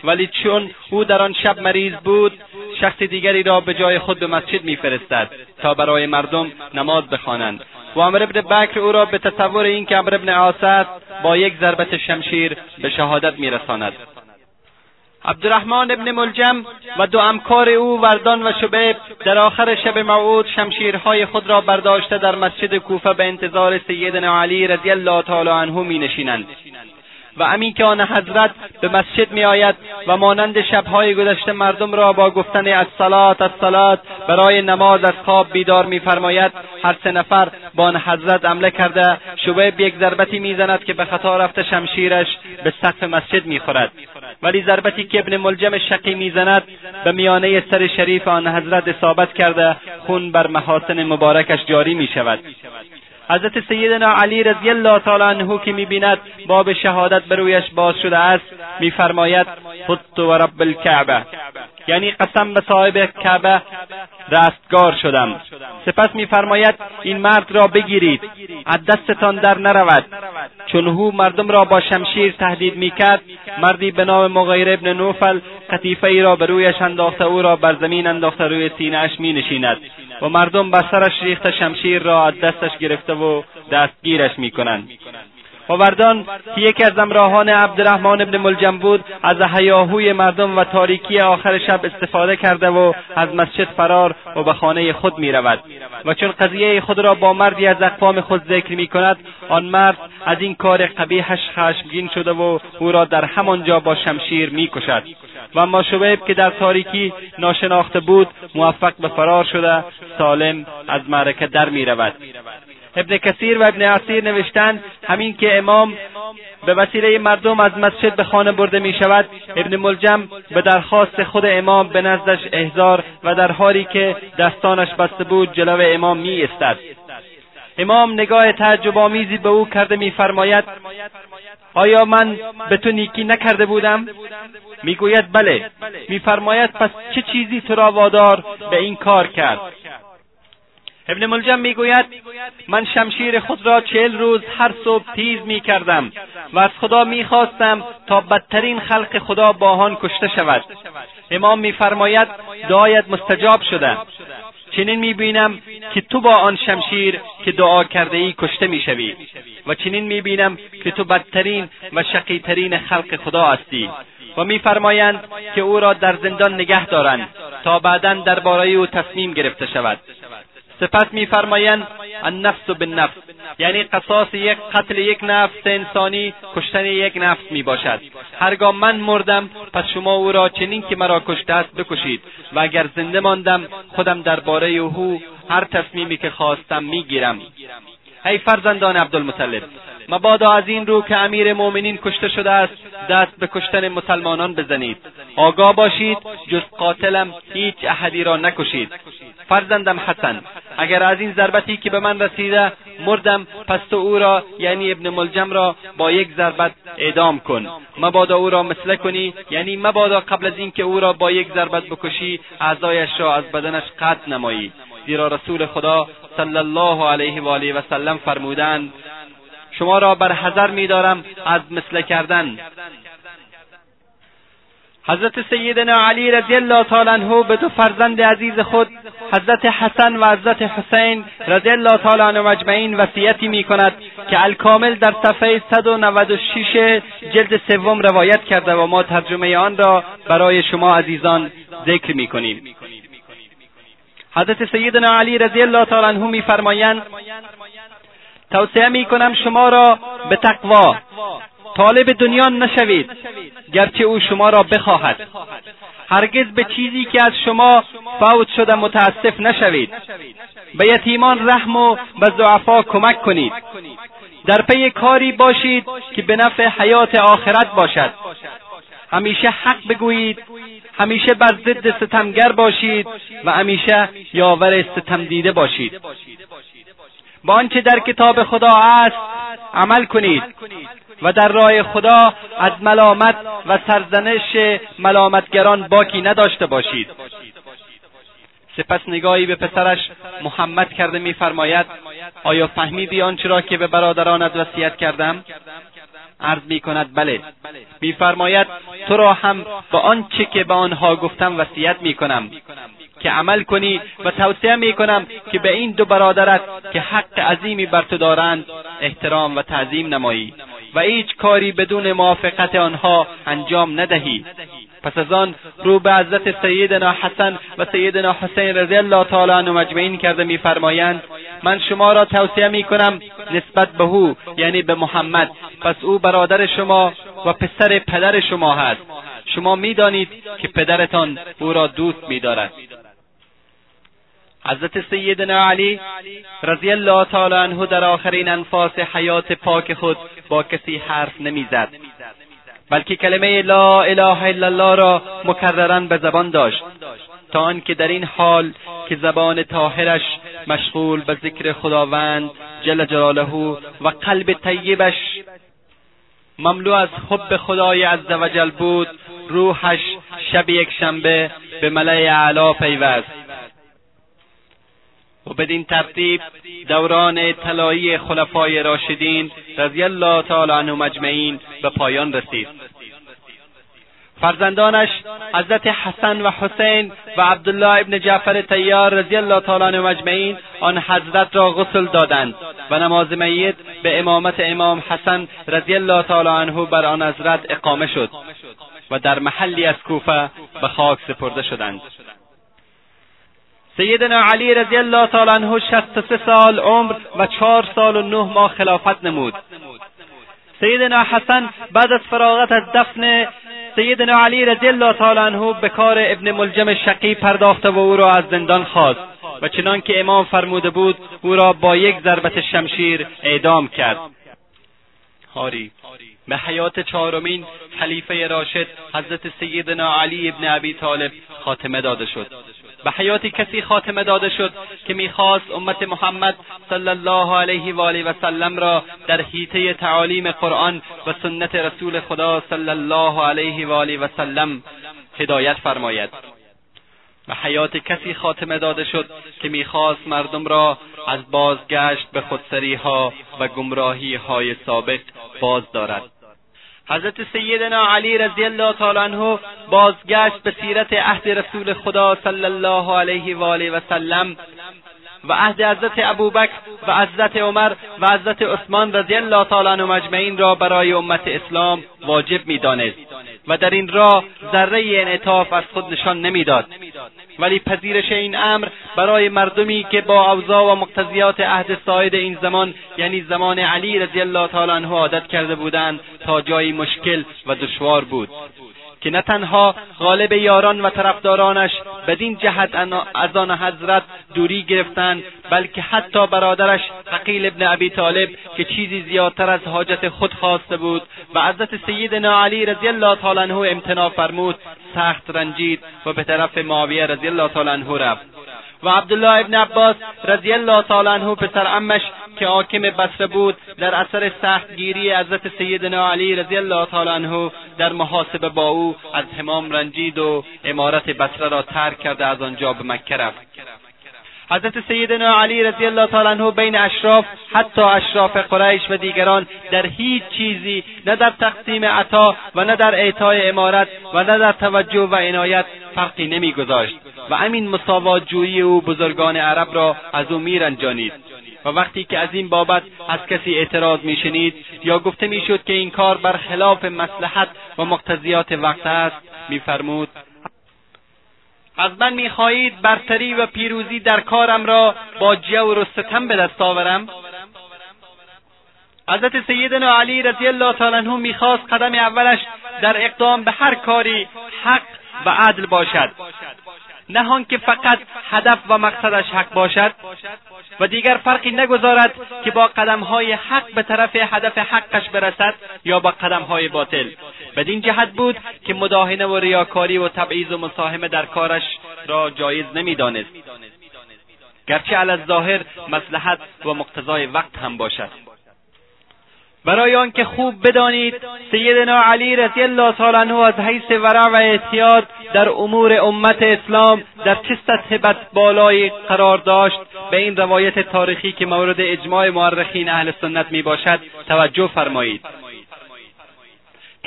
ولی چون او در آن شب مریض بود شخص دیگری را به جای خود به مسجد میفرستد تا برای مردم نماز بخوانند. و امر ابن بکر او را به تصور اینکه امر ابن عاص است با یک ضربت شمشیر به شهادت میرساند. عبدالرحمن ابن ملجم و دو همکار او وردان و شبیب در آخر شب موعود شمشیرهای خود را برداشته در مسجد کوفه به انتظار سیدنا علی رضی الله تعالی عنه می نشینند. و همین که آن حضرت به مسجد می آید و مانند شبهای گذشته مردم را با گفتن از الصلات برای نماز از خواب بیدار میفرماید هر سه نفر با آن حضرت عمله کرده شبیب یک ضربتی می‌زند که به خطا رفته شمشیرش به سقف مسجد می‌خورد. ولی ضربتی که ابن ملجم شقی می‌زند به میانه سر شریف آن حضرت اصابت کرده خون بر محاسن مبارکش جاری می شود حضرت سیدنا علی رضی الله تعالی عنه که می‌بیند باب شهادت رویش باز شده است میفرماید خط و رب الکعبه. یعنی قسم به صاحب کعبه رستگار شدم. سپس میفرماید این مرد را بگیرید از دستتان در نرود. چون هو مردم را با شمشیر تهدید می‌کرد مردی به نام مغیر ابن نوفل قطیفه ای را به رویش انداخته او را بر زمین انداخته روی سینهاش می نشیند و مردم بر سرش ریخته شمشیر را از دستش گرفته و دستگیرش می‌کنند. وردان که یکی از امراهان عبدالرحمن ابن ملجم بود از هیاهوی مردم و تاریکی آخر شب استفاده کرده و از مسجد فرار و به خانه خود می رود و چون قضیه خود را با مردی از اقوام خود ذکر می کند آن مرد از این کار قبیحش خشمگین شده و او را در همانجا با شمشیر می کشد و اما شبیب که در تاریکی ناشناخته بود موفق به فرار شده سالم از معرکه در می رود ابن کثیر و ابن عصیر نوشتند همین که امام به وسیله مردم از مسجد به خانه برده می شود ابن ملجم به درخواست خود امام به نزدش احضار و در حالی که دستانش بسته بود جلو امام می استد امام نگاه تعجب آمیزی به او کرده میفرماید آیا من به تو نیکی نکرده بودم؟ می‌گوید بله. میفرماید پس چه چیزی تو را وادار به این کار کرد؟ ابن ملجم می‌گوید من شمشیر خود را چهل روز هر صبح تیز می‌کردم و از خدا می‌خواستم تا بدترین خلق خدا با آن کشته شود. امام میفرماید دعایت مستجاب شده. چنین می‌بینم که تو با آن شمشیر که دعا کرده ای کشته می‌شوی و چنین می‌بینم که تو بدترین و شقیترین خلق خدا هستی. و میفرمایند که او را در زندان نگه دارند تا بعدا درباره او تصمیم گرفته شود. سپس میفرمایند النفس بالنفس. یعنی قصاص یک قتل یک نفس انسانی کشتن یک نفس می باشد هرگاه من مردم پس شما او را چنین که مرا کشته است بکشید. و اگر زنده ماندم خودم درباره او هر تصمیمی که خواستم می‌گیرم. ای فرزندان عبدالمطلب مبادا از این رو که امیر مؤمنین کشته شده است دست به کشتن مسلمانان بزنید. آگاه باشید جز قاتلم هیچ احدی را نکشید. فرزندم حسن اگر از این ضربتی که به من رسیده مردم پس تو او را یعنی ابن ملجم را با یک ضربت اعدام کن. مبادا او را مثله کنی یعنی مبادا قبل از اینکه او را با یک ضربت بکشی اعضایش را از بدنش قطع نمایی. زیرا رسول خدا صلی الله علیه و آله و سلم فرمودند شما را بر حذر میدارم از مثله کردن. حضرت سیدنا علی رضی الله تعالی عنه به دو فرزند عزیز خود حضرت حسن و حضرت حسین رضی الله تعالی عنهم اجمعین وصیتی می کند که الکامل در صفحه 196 جلد سوم روایت کرده و ما ترجمه آن را برای شما عزیزان ذکر می کنیم حضرت سیدنا علی رضی الله تعالی عنه میفرمایند توصیه می کنم شما را به تقوا طالب دنیا نشوید گرچه او شما را بخواهد. هرگز به چیزی که از شما فوت شده متاسف نشوید. به یتیمان رحم و به ضعفا کمک کنید. در پی کاری باشید که به نفع حیات آخرت باشد. همیشه حق بگویید همیشه بر ضد ستمگر باشید و همیشه یاور ستم دیده باشید. با آنچه در کتاب خدا است عمل کنید و در راه خدا از ملامت و سرزنش ملامتگران باکی نداشته باشید. سپس نگاهی به پسرش محمد کرده میفرماید آیا فهمیدی آنچه را که به برادرانت وصیت کردم؟ عرض می کند بله میفرماید تو را هم به آنچه که به آنها گفتم وصیت می کنم که عمل کنی و توصیه می کنم که به این دو برادرت که حق عظیمی بر تو دارند احترام و تعظیم نمایی و هیچ کاری بدون موافقت آنها انجام ندهی. پس از آن رو به حضرت سیدنا حسن و سیدنا حسین رضی الله تعالی عنهم اجمعین کرده میفرمایند من شما را توصیه می کنم نسبت به او یعنی به محمد. پس او برادر شما و پسر پدر شما هست. شما می‌دانید که پدرتان او را دوست میدارد. حضرت سیدنا علی رضی الله تعالی عنه در آخرین انفاس حیات پاک خود با کسی حرف نمی‌زد. بلکه کلمه لا اله الا الله را مکررا به زبان داشت. تا آنکه در این حال که زبان طاهرش مشغول به ذکر خداوند جل جلاله و قلب طیبش مملو از حب خدای عزوجل بود روحش شب یک شنبه به ملع اعلی پیوست. و بدین ترتیب دوران طلایی خلفای راشدین رضی الله تعالی عنه مجمعین به پایان رسید. فرزندانش حضرت حسن و حسین و عبدالله ابن جعفر تیار رضی الله تعالی عنه مجمعین آن حضرت را غسل دادند و نماز میت به امامت امام حسن رضی الله تعالی عنه بر آن حضرت اقامه شد و در محلی از کوفه به خاک سپرده شدند. سیدنا علی رضی الله تعالی عنه شصت سه سال عمر و چهار سال و نه ماه خلافت نمود. سیدنا حسن بعد از فراغت از دفن سیدنا علی رضی الله تعالی عنه به کار ابن ملجم شقی پرداخته و او را از زندان خواست و چنان که امام فرموده بود او را با یک ضربت شمشیر اعدام کرد. هاری به حیات چهارمین خلیفه راشد حضرت سیدنا علی ابن ابی طالب خاتمه داده شد. به حیات کسی خاتمه داده شد که می‌خواست امت محمد صلی الله علیه و آله و سلم را در حیطه تعالیم قرآن و سنت رسول خدا صلی الله علیه و آله و سلم هدایت فرماید. و حیات کسی خاتمه داده شد که می‌خواست مردم را از بازگشت به خودسری ها و گمراهی های سابق باز دارد. حضرت سیدنا علی رضی الله تعالی عنه بازگشت به سیرت عهد رسول خدا صلی الله علیه و آله و سلم و عهد حضرت ابوبکر و حضرت عمر و حضرت عثمان رضی الله تعالی عنهم اجمعین را برای امت اسلام واجب می‌دانست و در این راه ذره انعطاف از خود نشان نمی‌داد. ولی پذیرش این امر برای مردمی که با اوضاع و مقتضیات عهد ساید این زمان یعنی زمان علی رضی الله تعالی عنه عادت کرده بودند تا جایی مشکل و دشوار بود. که نه تنها غالب یاران و طرفدارانش بدین جهت از آن حضرت دوری گرفتند بلکه حتی برادرش حقیل ابن ابی طالب که چیزی زیادتر از حاجت خود خواسته بود و حضرت سیدنا علی رضی الله تعالی عنه امتناع فرمود سخت رنجید و به طرف معاویه رضی الله تعالی عنه رفت. و عبدالله ابن عباس رضی الله تعالی عنه پسر امش که حاکم بصره بود در اثر سختگیری حضرت سیدنا علی رضی الله تعالی عنه در محاسبه با او از همام رنجید و امارت بصره را ترک کرده از آنجا به مکه رفت. حضرت سیدنا علی رضی الله تعالی عنه بین اشراف حتی اشراف قریش و دیگران در هیچ چیزی نه در تقسیم عطا و نه در اعطای امارت و نه در توجه و عنایت فرقی نمیگذاشت. و همین مساوات جویی او بزرگان عرب را از او میرنجانید. و وقتی که از این بابت از کسی اعتراض میشنید یا گفته می‌شد که این کار بر خلاف مصلحت و مقتضیات وقت است میفرمود از من می‌خواهید برتری و پیروزی در کارم را با جور و ستم به دست آورم؟ حضرت سیدنا علی رضی الله تعالی عنه می‌خواست قدم اولش در اقدام به هر کاری حق و عدل باشد. نه که فقط هدف و مقصدش حق باشد و دیگر فرقی نگذارد که با قدمهای حق به طرف هدف حقش برسد یا با قدمهای باطل. بدین جهت بود که مداهنه و ریاکاری و تبعیض و مساهمه در کارش را جایز نمی‌دانست. گرچه علی ظاهر مصلحت و مقتضای وقت هم باشد. برای آنکه خوب بدانید سیدنا علی رضی الله تعالی عنه از حیث ورع و احتیاط در امور امت اسلام در چه سطح بد بالایی قرار داشت به این روایت تاریخی که مورد اجماع مورخین اهل سنت می باشد توجه فرمایید.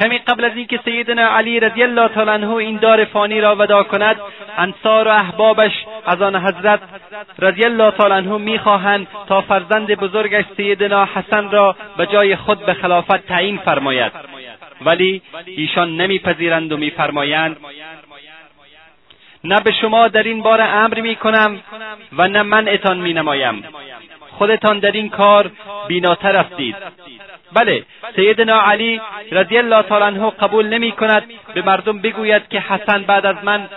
کمی قبل از اینکه سیدنا علی رضی الله تعالی عنه این دار فانی را ودا کند انصار و احبابش از آن حضرت رضی الله تعالی عنه می‌خواهند تا فرزند بزرگش سیدنا حسن را به جای خود به خلافت تعیین فرماید. ولی ایشان نمیپذیرند و میفرمایند نه به شما در این بار امر می‌کنم و نه من اتان مینمایم. خودتان در این کار بیناتر هستید بله سیدنا علی رضی الله تعالی عنه قبول نمی کند به مردم بگوید که حسن بعد از من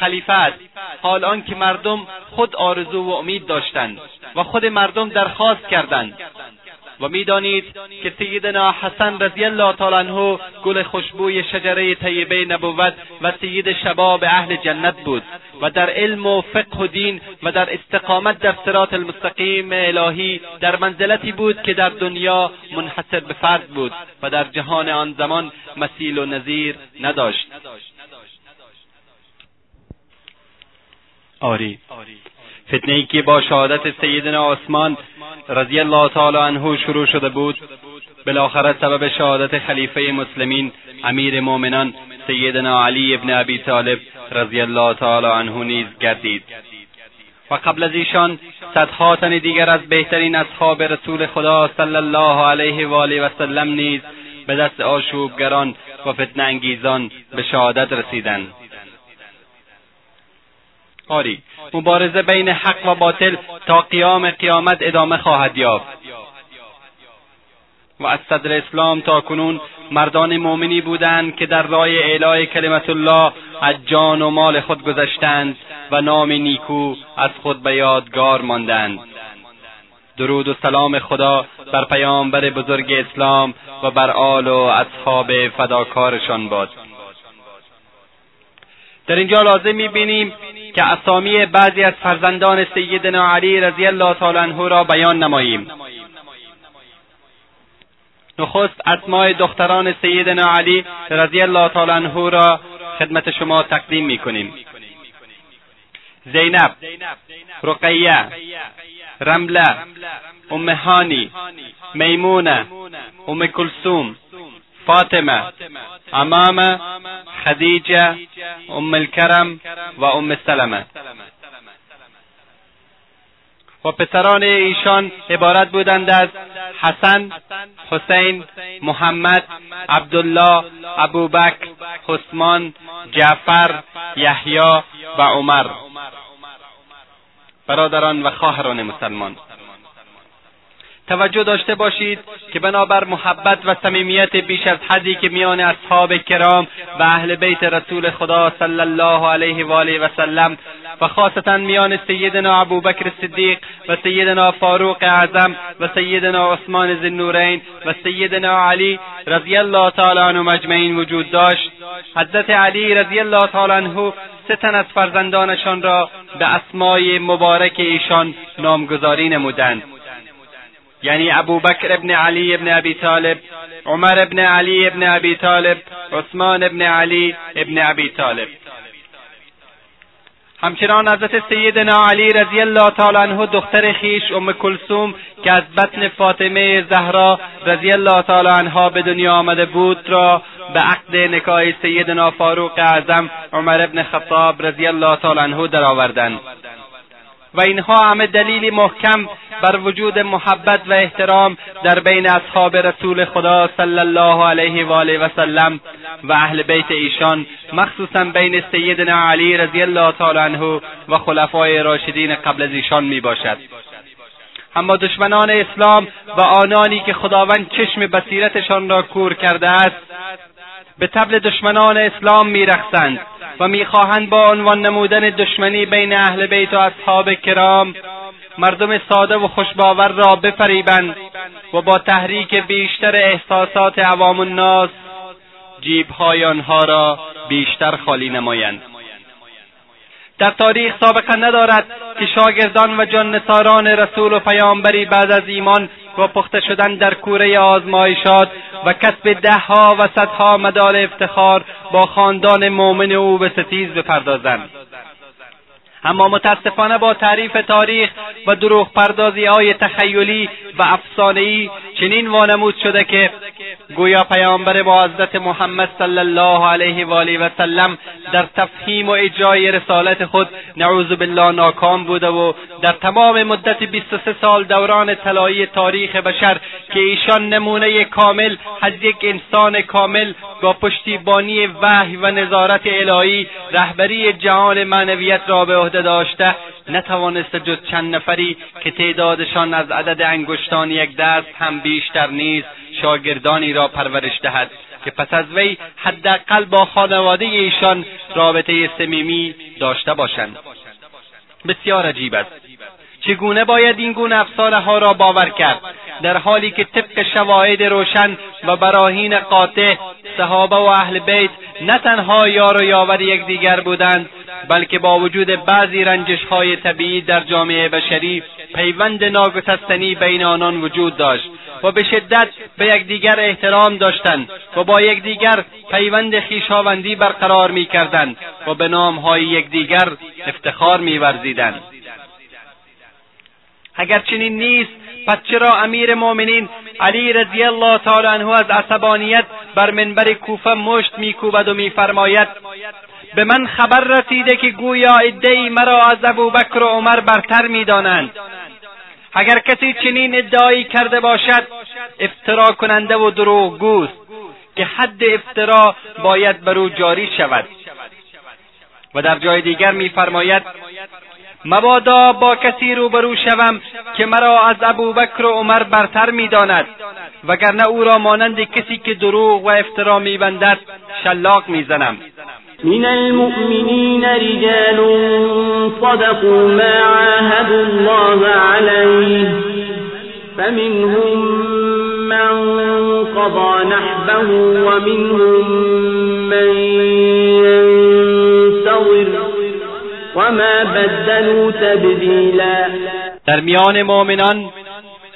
خلیفه است. حال آنکه مردم خود آرزو و امید داشتند و خود مردم درخواست کردند. و می‌دانید که سیدنا حسن رضی الله تعالی عنه گل خوشبوی شجره طیبه نبوت و سید شباب اهل جنت بود و در علم و فقه و دین و در استقامت در صراط المستقیم الهی در منزلتی بود که در دنیا منحصر به فرد بود و در جهان آن زمان مثیل و نظیر نداشت. آری. فتنه که با شهادت سیدنا عثمان رضی الله تعالی عنه شروع شده بود بالاخره سبب شهادت خلیفه مسلمین امیر مؤمنان سیدنا علی ابن ابی طالب رضی الله تعالی عنه نیز گردید. و قبل از ایشان صدها تن دیگر از بهترین اصحاب رسول خدا صلی الله علیه و آله و سلم نیز به دست آشوبگران و فتنه انگیزان به شهادت رسیدند. آری. مبارزه بین حق و باطل تا قیام قیامت ادامه خواهد یافت. و از صدر اسلام تا کنون مردان مؤمنی بودند که در راه اعلای کلمت الله از جان و مال خود گذشتند و نام نیکو از خود به یادگار ماندند. درود و سلام خدا بر پیامبر بزرگ اسلام و بر آل و اصحاب فداکارشان باد. در اینجا لازم می‌بینیم که اسامی بعضی از فرزندان سیدنا علی رضی الله تعالی عنه را بیان نماییم. نخست اسماء دختران سیدنا علی رضی الله تعالی عنه را خدمت شما تقدیم می‌کنیم. زینب رقیه رمله ام هانی میمونه ام کلثوم فاطمه امامه خدیجه ام الکرم و ام سلمه و پسران ایشان عبارت بودند از حسن حسین محمد عبدالله ابوبکر عثمان جعفر یحیی و عمر. برادران و خواهران مسلمان. توجه داشته باشید که بنابر محبت و صمیمیت بیش از حدی که میان اصحاب کرام و اهل بیت رسول خدا صلی الله علیه و آله و سلم و خاصتا میان سیدنا ابوبکر صدیق و سیدنا فاروق اعظم و سیدنا عثمان ذی و سیدنا علی رضی الله تعالی عنهم اجمعین وجود داشت. حضرت علی رضی الله تعالی عنه سه تن از فرزندانشان را به اسمای مبارک ایشان نامگذاری نمودند. یعنی ابوبکر ابن علی ابن ابی طالب عمر ابن علی ابن ابی طالب عثمان ابن علی ابن ابی طالب. همچنان حضرت سیدنا علی رضی الله تعالی عنه دختر خیش ام کلثوم که از بطن فاطمه زهرا رضی الله تعالی عنها به دنیا آمده بود را به عقد نکاح سیدنا فاروق اعظم عمر ابن خطاب رضی الله تعالی عنه درآوردند. و اینها همه دلیلی محکم بر وجود محبت و احترام در بین اصحاب رسول خدا صلی الله علیه و آله و سلم و اهل بیت ایشان مخصوصا بین سیدنا علی رضی الله تعالی عنه و خلفای راشدین قبل از ایشان می باشد. اما دشمنان اسلام و آنانی که خداوند چشم بصیرتشان را کور کرده است به طبل دشمنان اسلام میرقصند و می‌خواهند با عنوان نمودن دشمنی بین اهل بیت و اصحاب کرام مردم ساده و خوشباور را بفریبند و با تحریک بیشتر احساسات عوام الناس جیبهای آنها را بیشتر خالی نمایند. در تاریخ سابقه ندارد که شاگردان و جاننثاران رسول و پیامبری بعد از ایمان و پخته شدن در کوره آزمایشات و کسب دهها و صدها مدال افتخار با خاندان مؤمن او به ستیز بپردازند. اما متاسفانه با تعریف تاریخ و دروغ پردازی های تخیلی و افسانهای چنین وانمود شده که گویا پیامبر با حضرت محمد صلی الله علیه و آله و سلم در تفهیم و اجرای رسالت خود نعوذ بالله ناکام بوده و در تمام مدت 23 سال دوران طلایی تاریخ بشر که ایشان نمونه کامل از یک انسان کامل با پشتیبانی وحی و نظارت الهی رهبری جهان معنویت را به عهده داشته نتوانسته جز چند نفری که تعدادشان از عدد انگشتان یک دست هم بیشتر نیست شاگردانی را پرورش دهد که پس از وی حداقل با خانواده ایشان رابطه صمیمی داشته باشند. بسیار عجیب است. چگونه باید این گونه افسانه را باور کرد؟ در حالی که طبق شواهد روشن و براهین قاطع صحابه و اهل بیت نه تنها یار و یاور یکدیگر بودند بلکه با وجود بعضی رنجش های طبیعی در جامعه بشری پیوند ناگسستنی بین آنان وجود داشت و به شدت به یکدیگر احترام داشتند و با یکدیگر پیوند خویشاوندی برقرار می‌کردند و به نامهای یکدیگر افتخار میورزیدند. اگر چنین نیست پس چرا امیر مؤمنین علی رضی الله تعالی عنه از عصبانیت بر منبر کوفه مشت میکوبد و میفرماید؟ به من خبر رسیده که گویا عدهای مرا از ابوبکر و عمر برتر می‌دانند. اگر کسی چنین ادعایی کرده باشد افترا کننده و دروغگوست که حد افترا باید بر او جاری شود. و در جای دیگر میفرماید مبادا با کسی روبرو شوم که مرا از ابوبکر و عمر برتر می‌داند وگرنه او را مانند کسی که دروغ و افترا میبندد شلاق می‌زنم. من المؤمنين رجال صدقوا ما عاهدوا الله عليه فمنهم من قضى نحبه ومنهم من ينتظر وما بدلوا تبدیلا در میان مؤمنان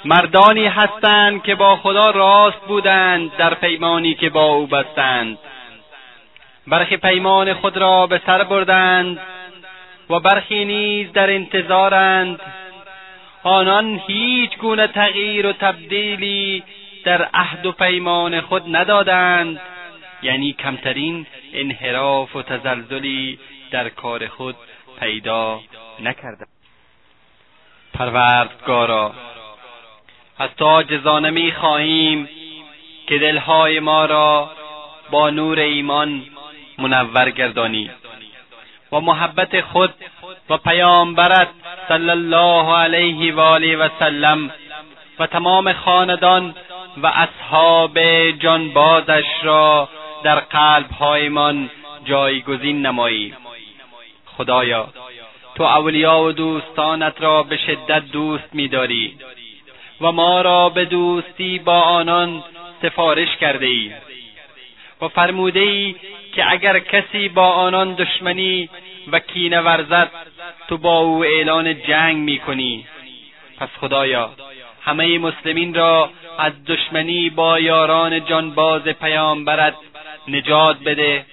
مردانی هستند که با خدا راست بودند در پیمانی که با او بستند. برخی پیمان خود را به سر بردند و برخی نیز در انتظارند. آنان هیچ گونه تغییر و تبدیلی در عهد و پیمان خود ندادند یعنی کمترین انحراف و تزلزلی در کار خود پیدا نکردند. پروردگارا از تو عاجزانه می‌خواهیم که دلهای ما را با نور ایمان منور گردانی. و محبت خود و پیامبرت صلی الله علیه و آله و سلم و تمام خاندان و اصحاب جانبازش را در قلبهایمان جایگزین نمایی. خدایا تو اولیا و دوستانت را به شدت دوست می‌داری و ما را به دوستی با آنان سفارش کرده ای و فرموده ای که اگر کسی با آنان دشمنی و کینه ورزد تو با او اعلان جنگ می‌کنی. پس خدایا همه مسلمین را از دشمنی با یاران جانباز پیامبرت نجات بده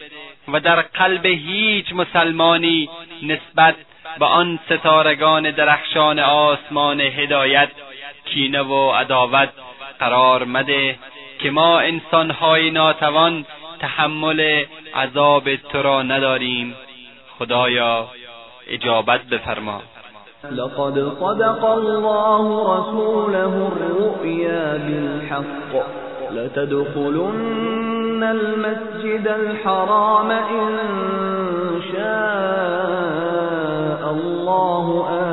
و در قلب هیچ مسلمانی نسبت به آن ستارگان درخشان آسمان هدایت کینه و عداوت قرار مده که ما انسانهای ناتوان تحمل عذاب تو را نداریم. خدایا اجابت بفرما. لقد صدق الله رسوله الرؤيا بالحق. لتدخلن المسجد الحرام إن شاء الله آمنين.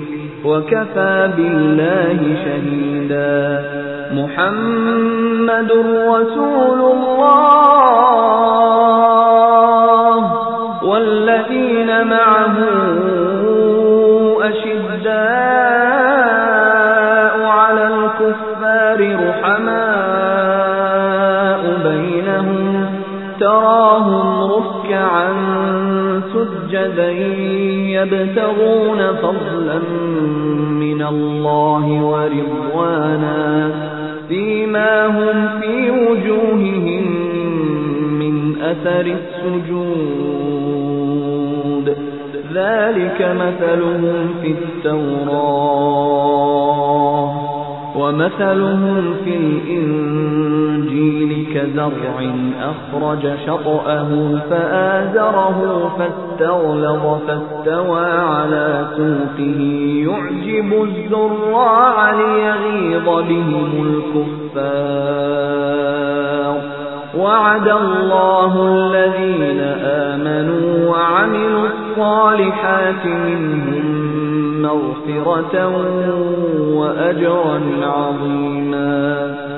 وكفى بالله شهيدا. محمد رسول الله والذين معه أشداء على الكفار رحماء بينهم تراهم ركعا سجدا يبتغون فضلا الله ورضوانا فيما هم في وجوههم من أثر السجود. ذلك مثلهم في التوراة ومثلهم في الإنجيل كزرع أخرج شطأه فآزره فاستغلظ فاستوى على سوقه يعجب الزراع ليغيظ بهم الكفار. وعد الله الذين آمنوا وعملوا الصالحات منهم مغفرة وأجرا عظيما.